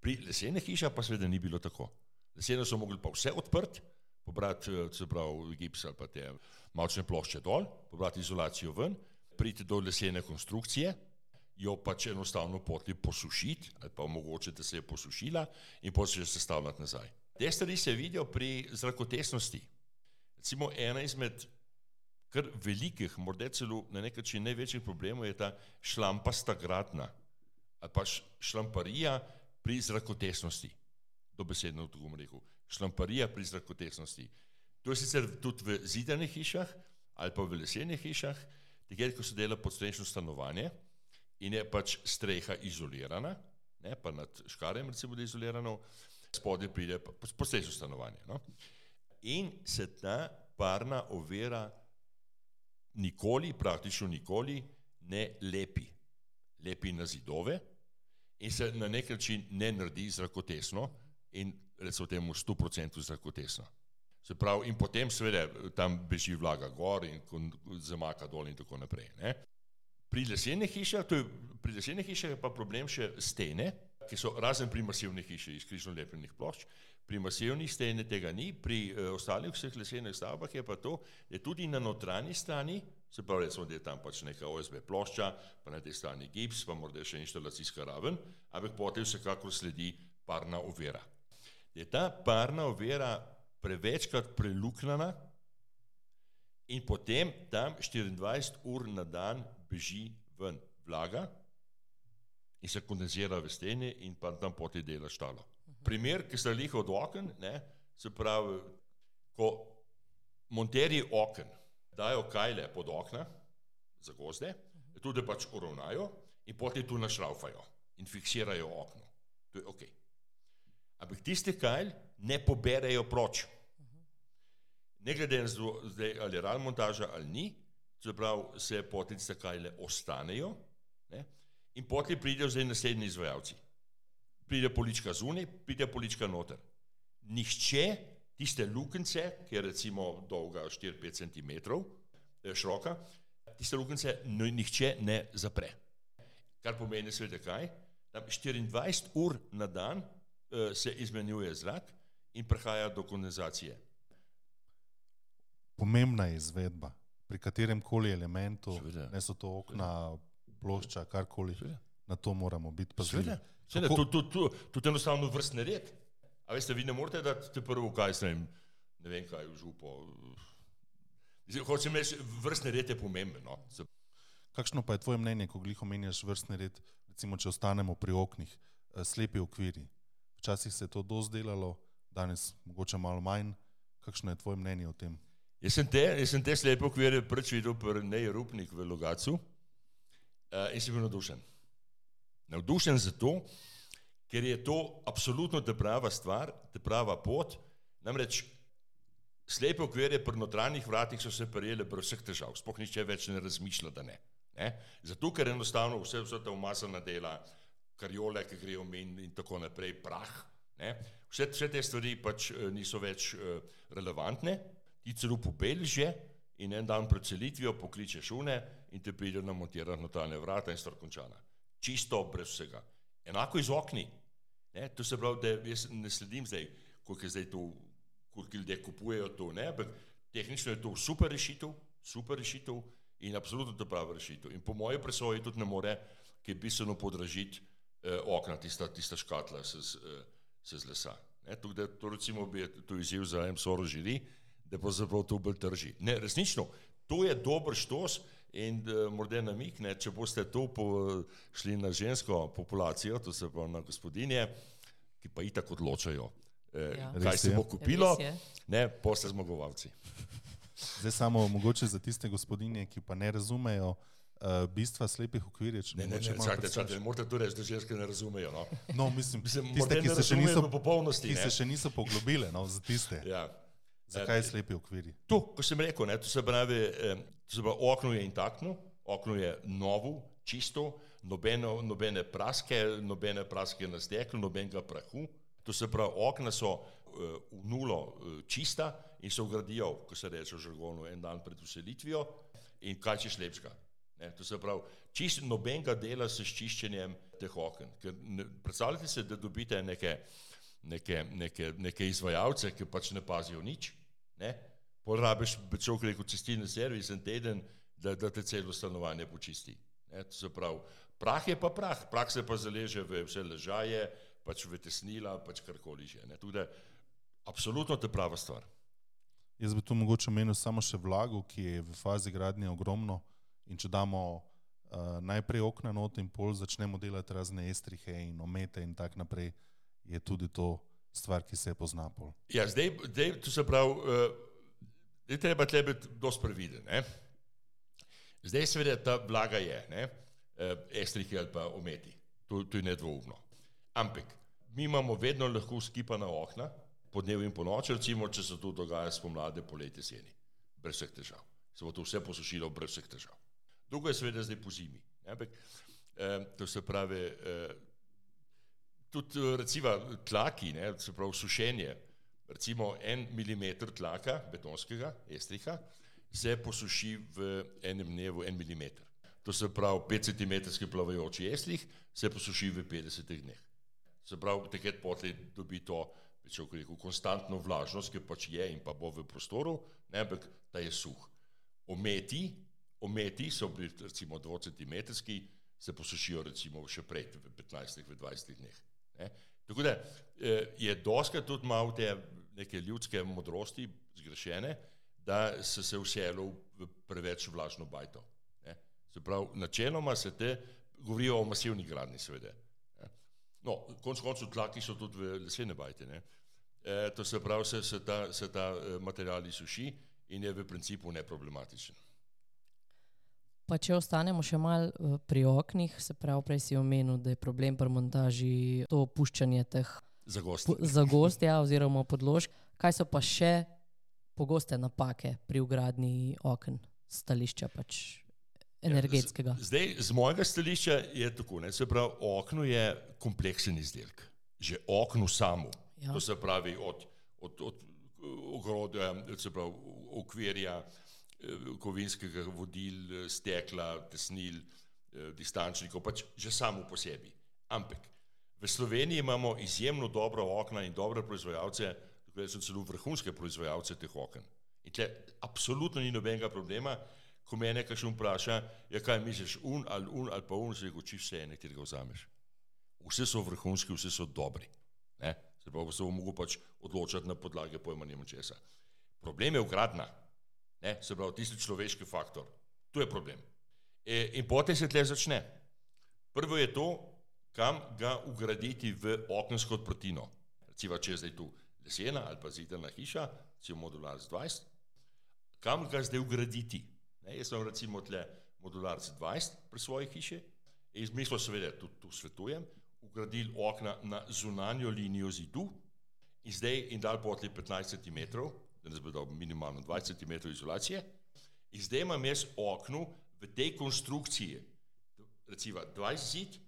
[SPEAKER 1] Pri lesenih hišah pa seveda ni bilo tako. Lesene so mogli pa vse odprt, pobrati, eh, se pravi, gips ali pa te malčne plošče dol, pobrati izolacijo ven, priti do lesene konstrukcije, jo pač enostavno poti posušiti, ali pa mogoče, da se je posušila in potem se sestavljati nazaj. Te stvari se vidijo pri zrakotesnosti. Recimo ena izmed kar velikih, morda celo na nek način največjih problemov je ta šlampasta gradna ali pa šlamparija pri zrakotesnosti. Dobesedno tako bom rekel. Šlamparija pri zrakotesnosti. To je sicer tudi v zidanih hišah ali pa v lesenih hišah, takrat, ko se dela podstrešno stanovanje in je pač streha izolirana, ne, pa nad škarjem recimo da je izolirano, spodaj pride pa podstrešno stanovanje. No. In se ta parna ovira nikoli, praktično nikoli ne lepi. Lepi na zidove in se na nek način ne naredi zrakotesno in recimo temu 100% zrakotesno. Se pravi, in potem seveda tam beži vlaga gor in zamaka dol in tako naprej. Ne. Pri lesenih hišah, to je, pri lesenih hišah je pa problem še stene, ki so razen pri masivnih hišah iz križno lepljenih plošč, pri masivnih stene tega ni, pri uh, ostalih vseh lesenih stavbah je pa to, da tudi na notranji strani, se pravi, recimo, da je tam pač neka OSB plošča, pa na tej strani gips, pa morda še inštalacijska raven, ampak potem vsekakor sledi parna ovira. Da je ta parna ovira prevečkrat preluknjena in potem tam 24 ur na dan beži ven vlaga in se kondenzira v steni in pa tam poti dela štalo. Primer, ki sta lih od oken, ne, se pravi, ko monterji oken dajo kajle pod okna za gozde, tudi pač uravnajo in potem tu našraufajo in fiksirajo okno. To je ok. Ampak tiste kajl ne poberejo proč. Ne glede na to, ali je ral montaža ali ni, se pravi, se potem tiste kajle ostanejo ne, in potem pridejo zdaj naslednji izvajalci. Pride polička zunaj, pride polička noter. Nihče tiste luknjice, ki je recimo dolga 4-5 cm, eh, široka, tiste luknjice nihče ne zapre. Kar pomeni seveda kaj? Tam 24 ur na dan eh, se izmenjuje zrak in prihaja do kondenzacije.
[SPEAKER 5] Pomembna je izvedba pri katerem koli elementu,
[SPEAKER 1] Seveda.
[SPEAKER 5] ne so to okna, plošča, karkoli,
[SPEAKER 1] Seveda.
[SPEAKER 5] na to moramo biti pazljivi.
[SPEAKER 1] Seveda, seveda,
[SPEAKER 5] Kako-
[SPEAKER 1] tudi, tudi, tudi, tudi enostavno vrstni red. A veste, vi ne morete dati prvo, kaj se jim, ne vem kaj, v župo. Hočem reči, vrstni red je pomemben. No.
[SPEAKER 5] Kakšno pa je tvoje mnenje, ko glih omenjaš vrstni red, recimo, če ostanemo pri oknih, eh, slepi okviri? Včasih se je to dosti delalo, danes mogoče malo manj. Kakšno je tvoje mnenje o tem?
[SPEAKER 1] Jaz sem te, jaz sem te slepe okvire prvič videl pri Neji Rupnik v Logacu uh, in sem bil navdušen. Navdušen zato, ker je to absolutno ta prava stvar, ta prava pot. Namreč slepe okvire pri notranjih vratih so se prijele brez vseh težav, sploh nišče več ne razmišlja, da ne. ne? Zato, ker enostavno vse, vse ta umasana dela, karjole, ki grejo min in tako naprej, prah. Ne? Vse, vse te stvari pač eh, niso več eh, relevantne, ti celo popelže in en dan pred celitvijo pokličeš šune in te pride namontirati notranje vrata in stvar končana. Čisto brez vsega. Enako iz okni. Ne? To se pravi, da jaz ne sledim zdaj, koliko zdaj to, koliko ljudje kupujejo to, ne, ampak tehnično je to super rešitev, super rešitev in absolutno to prava rešitev. In po moje presoji tudi ne more, ki je bistveno podražiti eh, okna, tista, tista škatla se z, eh, se z lesa. Ne, tako da to recimo bi to izziv za MSOR žiri, da pravzaprav to bolj trži. Ne, resnično, to je dober štos in uh, morda namik, ne, če boste to po, šli na žensko populacijo, to se pa na gospodinje, ki pa itak odločajo, eh,
[SPEAKER 2] Ja.
[SPEAKER 1] kaj
[SPEAKER 5] Res
[SPEAKER 1] se
[SPEAKER 5] je.
[SPEAKER 1] bo kupilo,
[SPEAKER 2] Res je.
[SPEAKER 1] ne, posle zmagovalci.
[SPEAKER 5] Zdaj samo mogoče za tiste gospodinje, ki pa ne razumejo uh, bistva slepih okvirjev.
[SPEAKER 1] Ne, ne, ne, čakajte,
[SPEAKER 5] predstaviš.
[SPEAKER 1] čakajte, morate to reči, da ženske ne razumejo. No.
[SPEAKER 5] No, mislim,
[SPEAKER 1] Mislim,
[SPEAKER 5] tiste, ki
[SPEAKER 1] ne
[SPEAKER 5] se še
[SPEAKER 1] razumejo
[SPEAKER 5] niso,
[SPEAKER 1] v popolnosti,
[SPEAKER 5] ki
[SPEAKER 1] ne.
[SPEAKER 5] se še niso poglobile, no, za tiste.
[SPEAKER 1] Ja.
[SPEAKER 5] Zakaj slepi okviri?
[SPEAKER 1] To, ko sem rekel, ne, to se pravi, eh, to se pravi, okno je intaktno, okno je novo, čisto, nobeno, nobene praske, nobene praske na steklu, nobenega prahu. To se pravi, okna so eh, v nulo eh, čista in se ugradijo, ko se reče v žargonu, en dan pred uselitvijo in kaj češ lepšega. Ne, to se pravi, čist nobenega dela s čiščenjem teh oken. Ker ne, predstavljajte si, da dobite neke, neke, neke, neke izvajalce, ki pač ne pazijo nič. Porabiš, človek rekel, čistilni servis en teden, da, da te celo stanovanje počisti. Ne? To se pravi, prah je pa prah, prah se pa zaleže v vse ležaje, pač v tesnila, pač karkoli že. Ne? Tudi, absolutno to je prava stvar.
[SPEAKER 5] Jaz bi tu mogoče omenil samo še vlago, ki je v fazi gradnje ogromno. In če damo uh, najprej okna not in pol začnemo delati razne estrihe in omete in tako naprej, je tudi to stvar, ki se pozna pol.
[SPEAKER 1] Ja, zdaj, zdaj to se pravi, uh, treba tle biti dosti previden. Ne? Zdaj seveda ta blaga je, ne? Uh, estrihi ali pa ometi, to, to je nedvoumno. Ampak mi imamo vedno lahko skipana okna, po dnevu in po noči, recimo, če se to dogaja spomladi, poleti, jeseni, brez vseh težav. Se bo to vse posušilo brez vseh težav. Drugo je seveda zdaj po zimi. ne, Ampak, eh, to se pravi, eh, tudi eh, recimo tlaki, ne, se pravi sušenje, recimo en milimeter tlaka betonskega estriha se posuši v enem dnevu en milimeter. To se pravi, 5 cm plavajoči estrih se posuši v 50 dneh. Se pravi, takrat potli dobi to, če rekel, konstantno vlažnost, ki pač je in pa bo v prostoru, ne, ampak da je suh. Ometi, ometi so bili recimo 2 cm, se posušijo recimo še prej, v 15, v 20 dneh. Ne. Tako da eh, je doskrat tudi malo te neke ljudske modrosti zgrešene, da so se vselili v preveč vlažno bajto. Ne. Se pravi, načeloma se te, govorijo o masivni gradni seveda. No, konc koncev tlaki so tudi v lesene bajte. Ne. E, to se pravi, se, se ta, se ta eh, material izsuši in je v principu neproblematičen.
[SPEAKER 2] Pa če ostanemo še malo eh, pri oknih, se pravi, prej si omenil, da je problem pri montaži to opuščanje teh
[SPEAKER 1] Za goste.
[SPEAKER 2] po- zagostja oziroma podložk. Kaj so pa še pogoste napake pri ugradnji okn, stališča pač energetskega?
[SPEAKER 1] Zdaj, z mojega stališča je tako, ne, se pravi, okno je kompleksen izdelek. Že okno samo,
[SPEAKER 2] Ja.
[SPEAKER 1] ja. to se pravi od, od, od ogrodja, se pravi okvirja, eh, kovinskega vodil, eh, stekla, tesnil, eh, distančnikov, pač že samo po sebi. Ampak v Sloveniji imamo izjemno dobra okna in dobre proizvajalce, tukaj so celo vrhunske proizvajalce teh oken. In tle absolutno ni nobenega problema, ko me nekaj še vpraša, ja kaj misliš, un ali un ali pa un, se je goči vse ene, ki ga vzameš. Vse so vrhunski, vse so dobri. Ne? Se pravi, se bo mogel pač odločati na podlagi pojma nima česa. Problem je ugradna, ne? se pravi, tisti človeški faktor. To je problem. E, in potem se tle začne. Prvo je to, kam ga ugraditi v okensko odprtino. Recimo, če je zdaj tu lesena ali pa zidana hiša, si v modular z 20, kam ga zdaj ugraditi. Ne, jaz sem recimo tle modular z 20 pri svoji hiši in izmislil seveda, tudi tu svetujem, ugradili okna na zunanjo linijo zidu in zdaj in dal potli 15 cm, da bo dal minimalno 20 cm izolacije in zdaj imam jaz okno v tej konstrukciji, recimo 20 zid,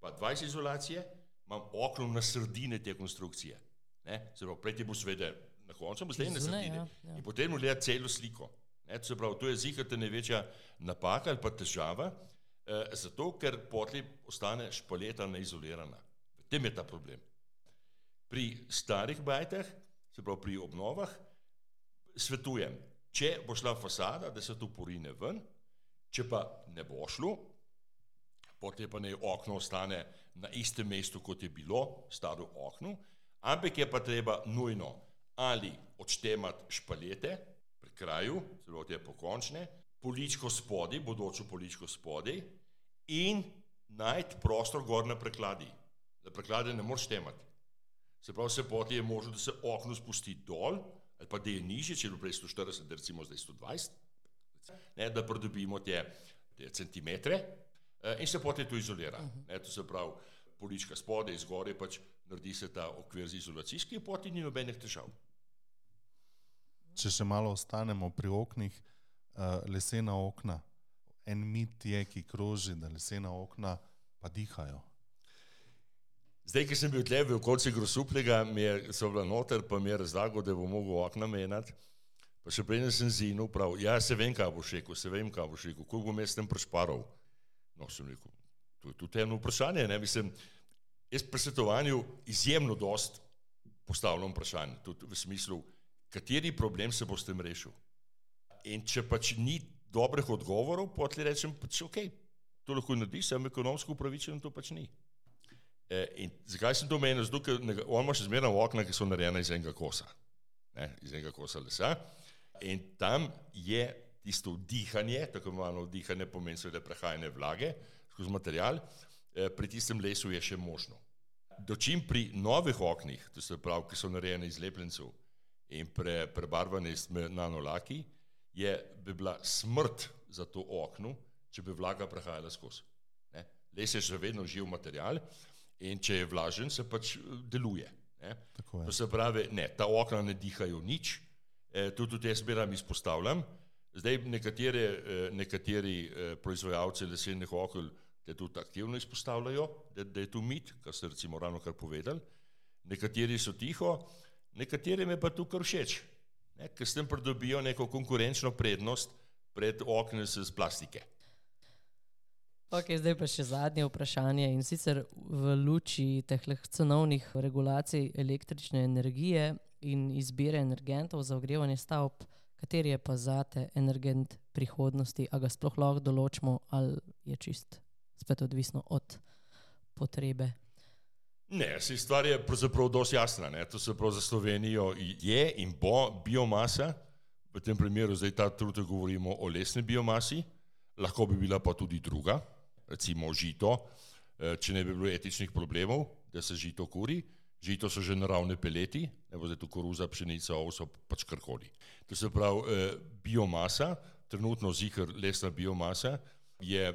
[SPEAKER 1] pa 20 izolacije, imam okno na sredine te konstrukcije. Ne? Pravi, prej ti bo seveda na koncu, zdaj na
[SPEAKER 2] Zunaj,
[SPEAKER 1] sredine.
[SPEAKER 2] ja, ja.
[SPEAKER 1] In potem mu gleda celo sliko. Ne? To pravi, to je zihate največja napaka ali pa težava, eh, zato ker potli ostane špaleta neizolirana. V tem je ta problem. Pri starih bajtah, se pravi pri obnovah, svetujem, če bo šla fasada, da se to porine ven, če pa ne bo šlo, potem pa naj okno ostane na istem mestu, kot je bilo, staro okno, ampak je pa treba nujno ali odštemati špalete pri kraju, zelo te pokončne, poličko spodaj, bodočo poličko spodaj in najti prostor gor na prekladi. Da preklade ne moreš štemati. Se pravi, se poti je možno, da se okno spusti dol, ali pa da je nižje, če je bilo prej 140, da recimo zdaj 120, ne, da pridobimo te, te centimetre eh, in se potem to izolira. Ne, to se pravi, polička spodaj, zgoraj pač naredi se ta okvir z izolacijski, poti ni nobenih težav.
[SPEAKER 5] Če še malo ostanemo pri oknih, uh, lesena okna. En mit je, ki kroži, da lesena okna pa dihajo.
[SPEAKER 1] Zdaj, ki sem bil tle v okolici Grosuplega, mi je so bila noter, pa mi je razlagal, da bo mogel okna menjati. Pa še preden sem zinil, prav, ja, se vem, kaj boš rekel, se vem, kaj boš rekel, koliko bom jaz tem prešparal. No, sem rekel, to je tudi eno vprašanje, ne, mislim, jaz pri svetovanju izjemno dost postavljam vprašanje, tudi v smislu, kateri problem se bo s tem rešil. In če pač ni dobrih odgovorov, potem rečem, pač ok, to lahko narediš, sem ekonomsko upravičen, to pač ni. E, in zakaj sem to omenil? Zato, ker on ima še zmeraj okna, ki so narejena iz enega kosa. ne, iz enega kosa lesa. In tam je tisto dihanje, tako imenovano dihanje pomeni seveda prehajanje vlage skozi material, eh, pri tistem lesu je še možno. Dočim pri novih oknih, to se pravi, ki so narejene iz lepljencev in pre, prebarvane z nanolaki, je bi bila smrt za to okno, če bi vlaga prehajala skozi. Les je še vedno živ material in če je vlažen, se pač eh, deluje. To se pravi, ne, ta okna ne dihajo nič, e, to tudi jaz zmeraj izpostavljam. Zdaj nekatere, eh, nekateri eh, proizvajalci lesenih okolj te tudi aktivno izpostavljajo, da, da je to mit, kar ste recimo ravno kar povedali. Nekateri so tiho, nekaterim je pa to kar všeč, ne, ker s tem pridobijo neko konkurenčno prednost pred okni iz plastike.
[SPEAKER 2] Okay, zdaj pa še zadnje vprašanje in sicer v luči teh cenovnih regulacij električne energije in izbire energentov za ogrevanje stavb, kateri je pa zate energent prihodnosti, a ga sploh lahko določimo ali je čist spet odvisno od potrebe.
[SPEAKER 1] Ne, si stvar je pravzaprav dosti jasna. Ne? To se prav za Slovenijo je in bo biomasa, v tem primeru zdaj ta trenutek govorimo o lesni biomasi, lahko bi bila pa tudi druga, recimo žito, eh, če ne bi bilo etičnih problemov, da se žito kuri. Žito so že naravne peleti, ne bo zdaj tu koruza, pšenica, ovso, pač karkoli. To se pravi, eh, biomasa, trenutno zihar lesna biomasa, je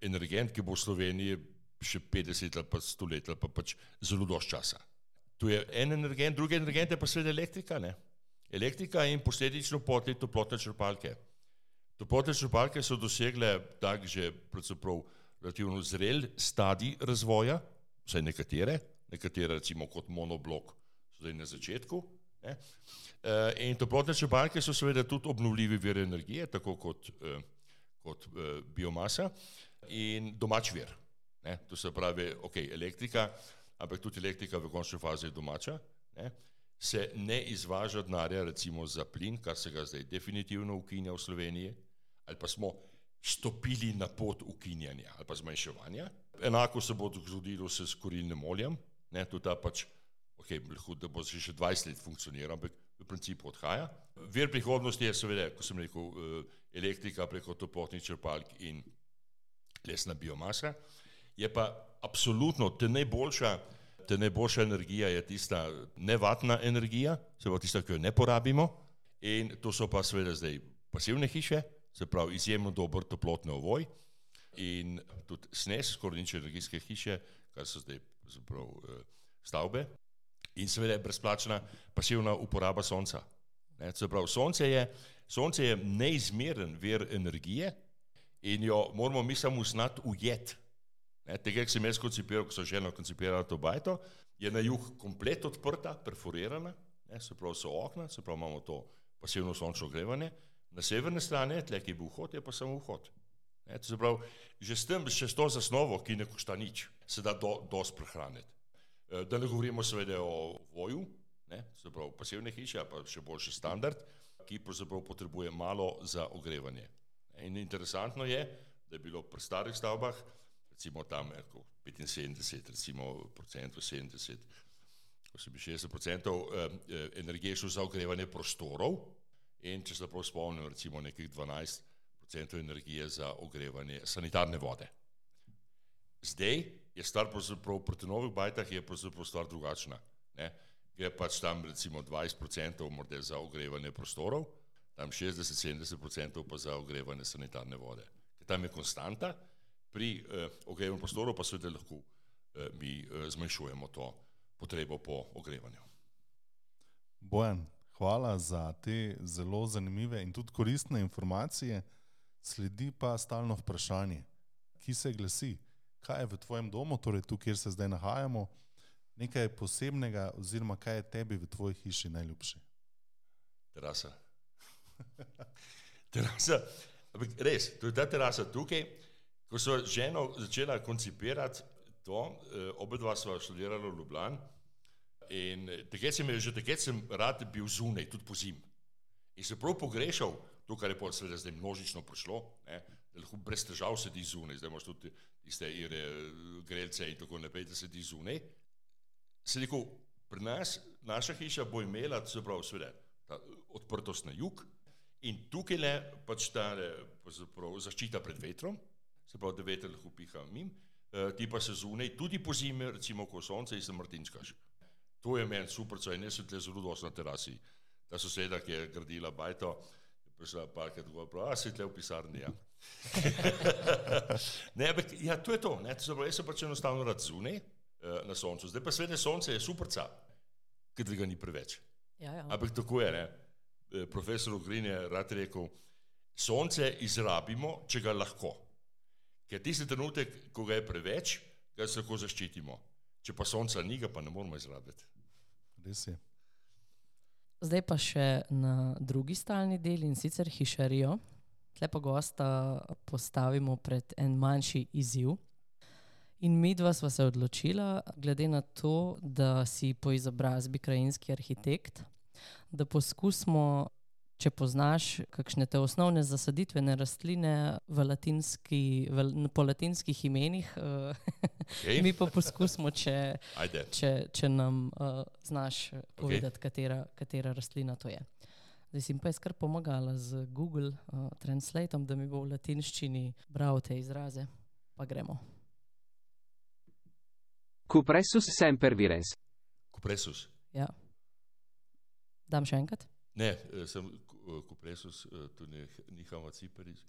[SPEAKER 1] energent, ki bo v Sloveniji še 50 ali pa 100 let ali pa pač zelo dož časa. Tu je en energent, drugi energent je pa seveda elektrika. Ne? Elektrika in posledično potli toplotne črpalke. Toplotne črpalke so dosegle tak že pravzaprav relativno zrel stadij razvoja, vsaj nekatere, nekatere recimo kot monoblok so zdaj na začetku. Ne? In toplotne črpalke so seveda tudi obnovljivi vir energije, tako kot, kot biomasa in domač vir. Ne? To se pravi, ok, elektrika, ampak tudi elektrika v končni fazi je domača. Ne? Se ne izvaža denarja, recimo za plin, kar se ga zdaj definitivno ukinja v Sloveniji, ali pa smo stopili na pot ukinjanja ali pa zmanjševanja. Enako se bo zgodilo s korilnim oljem, ne? tudi ta pač, ok, lahko da bo še 20 let funkcioniral, ampak v principu odhaja. Vir prihodnosti je seveda, kot sem rekel, elektrika preko toplotnih črpalk in lesna biomasa. Je pa absolutno te najboljša, te najboljša energija je tista nevatna energija, se pravi tista, ki jo ne porabimo. In to so pa seveda zdaj pasivne hiše, se pravi izjemno dober toplotni ovoj in tudi snes, skoraj nič energijske hiše, kar so zdaj zaprav stavbe. In seveda brezplačna pasivna uporaba sonca. Ne, se pravi, sonce je, sonce je neizmeren vir energije, in jo moramo mi samo znati ujeti. Tega, ki sem jaz koncipiral, ko so ženo koncipirala to bajto, je na jug komplet odprta, perforirana, ne, se pravi so okna, se pravi imamo to pasivno sončno ogrevanje, na severne strani, tle, ki je bil vhod, je pa samo vhod. Ne, se pravi, že s tem, še s to zasnovo, ki ne košta nič, se da do, dosti prehraniti. Da ne govorimo seveda o voju, ne, se pravi pasivne hiše, pa še boljši standard, ki pravzaprav potrebuje malo za ogrevanje. In interesantno je, da je bilo pri starih stavbah, recimo tam 75, recimo procentov 70, 60 procentov energije šlo za ogrevanje prostorov in če se prav spomnim, recimo nekih 12 procentov energije za ogrevanje sanitarne vode. Zdaj je stvar pravzaprav proti novih bajtah je pravzaprav stvar drugačna. Ne? Gre pač tam recimo 20 procentov morda za ogrevanje prostorov, tam 60-70% pa za ogrevanje sanitarne vode. Tam je konstanta, pri eh, ogrevanju prostorov pa seveda lahko eh, mi eh, zmanjšujemo to potrebo po ogrevanju.
[SPEAKER 5] Bojan, hvala za te zelo zanimive in tudi koristne informacije. Sledi pa stalno vprašanje, ki se glasi, kaj je v tvojem domu, torej tu, kjer se zdaj nahajamo, nekaj posebnega, oziroma kaj je tebi v tvoji hiši najljubše?
[SPEAKER 1] Terasa. terasa, res, to je ta terasa tukaj. Ko so ženo začela koncipirati to, oba dva sva študirala v Ljubljani in takrat sem že takrat sem rad bil zunaj, tudi po zim. In se prav pogrešal to, kar je pa seveda zdaj množično prišlo, ne, da lahko brez težav sedi zunaj, zdaj imaš tudi tiste ire, grelce in tako naprej, da sedi zunaj. Se rekel, pri nas, naša hiša bo imela, se pravi, seveda, ta odprtost na jug. In tukaj je pač ta zaščita pred vetrom, se pravi, da veter lahko piha mim, eh, ti pa se zunaj, tudi po zimi, recimo, ko sonce in se mrtinskaš. To je meni super, saj ne sem tle zelo dosti na terasi. Ta soseda, ki je gradila bajto, je prišla parkrat gor, prav, a si tle v pisarni, ja. ne, ampak, ja, to je to, ne, to zapravo, jaz sem pač enostavno rad zunaj, eh, na soncu, zdaj pa srednje sonce je superca, ker ga ni preveč.
[SPEAKER 2] Ja, ja.
[SPEAKER 1] Ampak tako je, ne. Eh, Profesor Ogrin je rad rekel, sonce izrabimo, če ga lahko. Ker tisti trenutek, ko ga je preveč, ga se lahko zaščitimo. Če pa sonca ni, ga pa ne moramo izrabiti.
[SPEAKER 5] Res je.
[SPEAKER 2] Zdaj pa še na drugi stalni del in sicer hišarijo. Tle pa gosta postavimo pred en manjši izziv. In mi dva sva se odločila, glede na to, da si po izobrazbi krajinski arhitekt, da poskusimo, če poznaš kakšne te osnovne zasaditvene rastline v latinski, v, po latinskih imenih,
[SPEAKER 1] Okay.
[SPEAKER 2] mi pa poskusimo, če,
[SPEAKER 1] Ajde.
[SPEAKER 2] če, če nam uh, znaš povedati, katera, katera rastlina to je. Zdaj jim pa jaz kar pomagala z Google uh, Translatom, da mi bo v latinščini bral te izraze. Pa gremo.
[SPEAKER 6] Cupressus sempervirens.
[SPEAKER 1] Kupresus.
[SPEAKER 2] Ja. Dam še enkrat.
[SPEAKER 1] Ne, eh, sem eh, kupresus, eh, to ne, ni hamaciperis.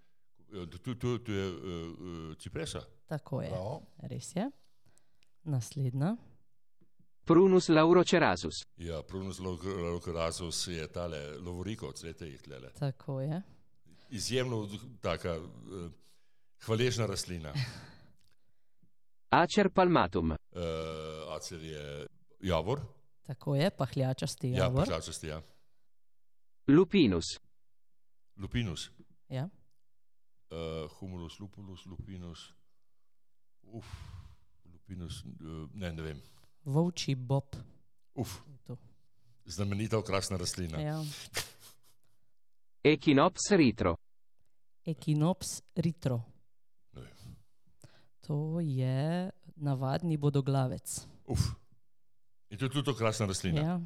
[SPEAKER 1] Tu, tu, tu je uh, cipresa.
[SPEAKER 2] Tako je.
[SPEAKER 5] Bravo.
[SPEAKER 2] Res je. Naslednja.
[SPEAKER 6] Prunus laurocerasus.
[SPEAKER 1] Ja, prunus locorasus je tale lovoriko, cvete jih tlele.
[SPEAKER 2] Tako je.
[SPEAKER 1] Izjemno taka uh, hvaležna rastlina.
[SPEAKER 6] Acer palmatum.
[SPEAKER 1] Uh, acer je javor,
[SPEAKER 2] Tako je, pahljačasti
[SPEAKER 1] ja,
[SPEAKER 2] javor.
[SPEAKER 6] Lupinus.
[SPEAKER 1] Lupinus.
[SPEAKER 2] Ja.
[SPEAKER 1] Uh, humulus, lupulus, lupinus. Uf, lupinus, uh, ne, ne vem.
[SPEAKER 2] Volči bob.
[SPEAKER 1] Uf,
[SPEAKER 2] Tu.
[SPEAKER 1] znamenita okrasna rastlina.
[SPEAKER 2] Ja.
[SPEAKER 6] Echinops ritro.
[SPEAKER 2] Ekinops ritro.
[SPEAKER 1] Ne vem.
[SPEAKER 2] To je navadni bodoglavec.
[SPEAKER 1] Uf. In to je tudi okrasna rastlina.
[SPEAKER 2] Ja.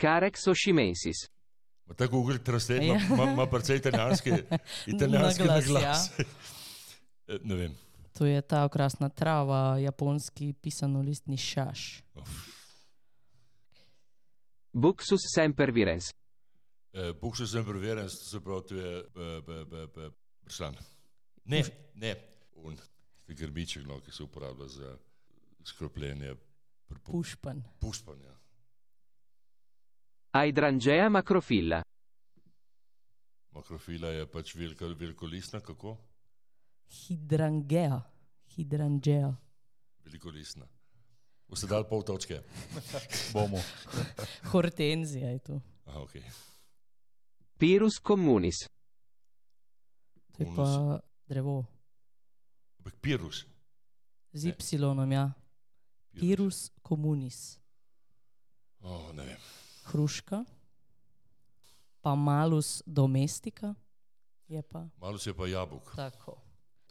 [SPEAKER 6] Carex oshimensis.
[SPEAKER 1] Ma Ta Google Translate
[SPEAKER 2] Ja.
[SPEAKER 1] ima, ima, ima precej italijanski, italijanski
[SPEAKER 2] Naglas,
[SPEAKER 1] naglas. Eh, ne vem.
[SPEAKER 2] To je ta okrasna trava, japonski pisanolistni šaš.
[SPEAKER 6] Buxus sempervirens.
[SPEAKER 1] Uh, Bukšo sem preveren, se pravi, to je b- b- b- bršan. Ne, ne, un, ti grmiček, no, ki se uporablja za skropljenje
[SPEAKER 2] Pušpan.
[SPEAKER 1] pušpanja.
[SPEAKER 6] Hydrangea macrofilla.
[SPEAKER 1] Makrofila je pač velika, velikolistna, kako?
[SPEAKER 2] Hidrangea. Hidrangea.
[SPEAKER 1] Velikolistna. Boste dali pol točke?
[SPEAKER 5] Bomo.
[SPEAKER 2] Hortenzija je to.
[SPEAKER 1] Aha, ok.
[SPEAKER 6] Pyrus communis.
[SPEAKER 2] To je pa drevo.
[SPEAKER 1] Ampak pirus.
[SPEAKER 2] Z. Y, ja. Pirus communis.
[SPEAKER 1] Oh, ne vem.
[SPEAKER 2] Hruška. Pa malus domestika. Je pa
[SPEAKER 1] Malo se je pa jabolk.
[SPEAKER 2] tako.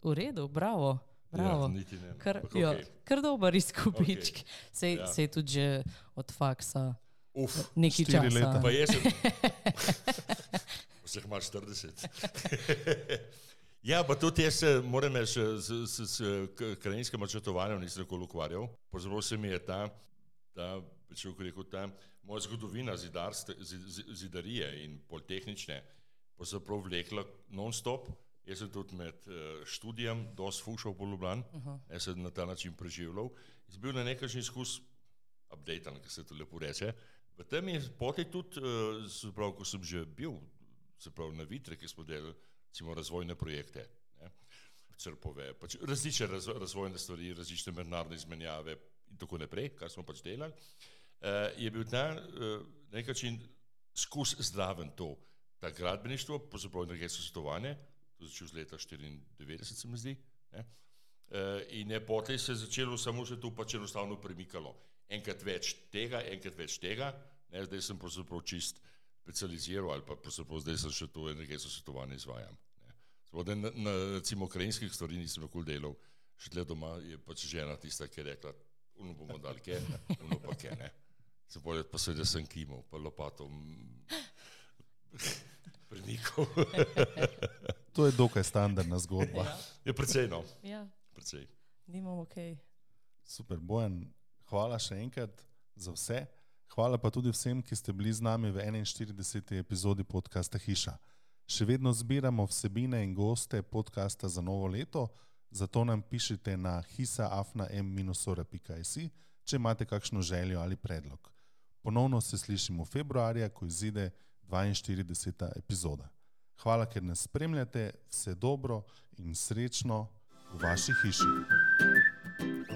[SPEAKER 2] V redu, bravo. bravo.
[SPEAKER 1] Ja, niti ne.
[SPEAKER 2] Kar,
[SPEAKER 1] Ampak
[SPEAKER 2] jo,
[SPEAKER 1] okej.
[SPEAKER 2] kar dober izkupičk. Okay. Sej,
[SPEAKER 1] Ja.
[SPEAKER 2] ja. sej tudi že od faksa
[SPEAKER 1] Uf,
[SPEAKER 2] nekaj časa.
[SPEAKER 5] leta.
[SPEAKER 1] pa jaz sem. Vseh imaš 40. ja, pa tudi jaz se moram reči, s, s, s krajinskim načrtovanjem nisem nikoli ukvarjal. Pravzaprav se mi je ta, ta, če bi rekel, ta moja zgodovina zidarste, zi- zi- zidarije in politehnične, pa se prav vlekla non-stop. Jaz sem tudi med uh, študijem dosti fušal po Ljubljani, uh -huh. jaz sem na ta način preživljal. Jaz bil na nek način skus update, ki se to lepo reče. V tem je poti tudi, uh, se pravi, ko sem že bil, se pravi, na Vitre, ki smo delali, recimo, razvojne projekte. Ne? Črpove, pač različne raz, razvojne stvari, različne mednarodne izmenjave in tako naprej, kar smo pač delali. Uh, je bil ta uh, nek način skus zdraven to, ta gradbeništvo, pravzaprav energetsko svetovanje, to začel z leta 94, se mi zdi. Ne? Uh, in je potem se je začelo samo še to pač enostavno premikalo. Enkrat več tega, enkrat več tega, ne? zdaj sem pravzaprav čist specializiral ali pa pravzaprav zdaj sem še to energetsko svetovanje izvajam. Ne? Samo da na, na recimo krajinskih stvari nisem nikoli delal, še tle doma je pač žena tista, ki je rekla, uno bomo dali ke, uno pa ke ne. Se bolje pa seveda sem kimal, pa lopatom prenikal.
[SPEAKER 5] To je dokaj standardna zgodba.
[SPEAKER 1] Je precej no,
[SPEAKER 2] Ja,
[SPEAKER 1] precej.
[SPEAKER 2] nimamo ok.
[SPEAKER 5] Super, Bojan, hvala še enkrat za vse. Hvala pa tudi vsem, ki ste bili z nami v 41. epizodi podcasta Hiša. Še vedno zbiramo vsebine in goste podcasta za novo leto, zato nam pišite na hisaafna.m-ora.si, če imate kakšno željo ali predlog. Ponovno se slišimo februarja, ko izide 42. epizoda. Hvala, ker nas spremljate, vse dobro in srečno v vaši hiši.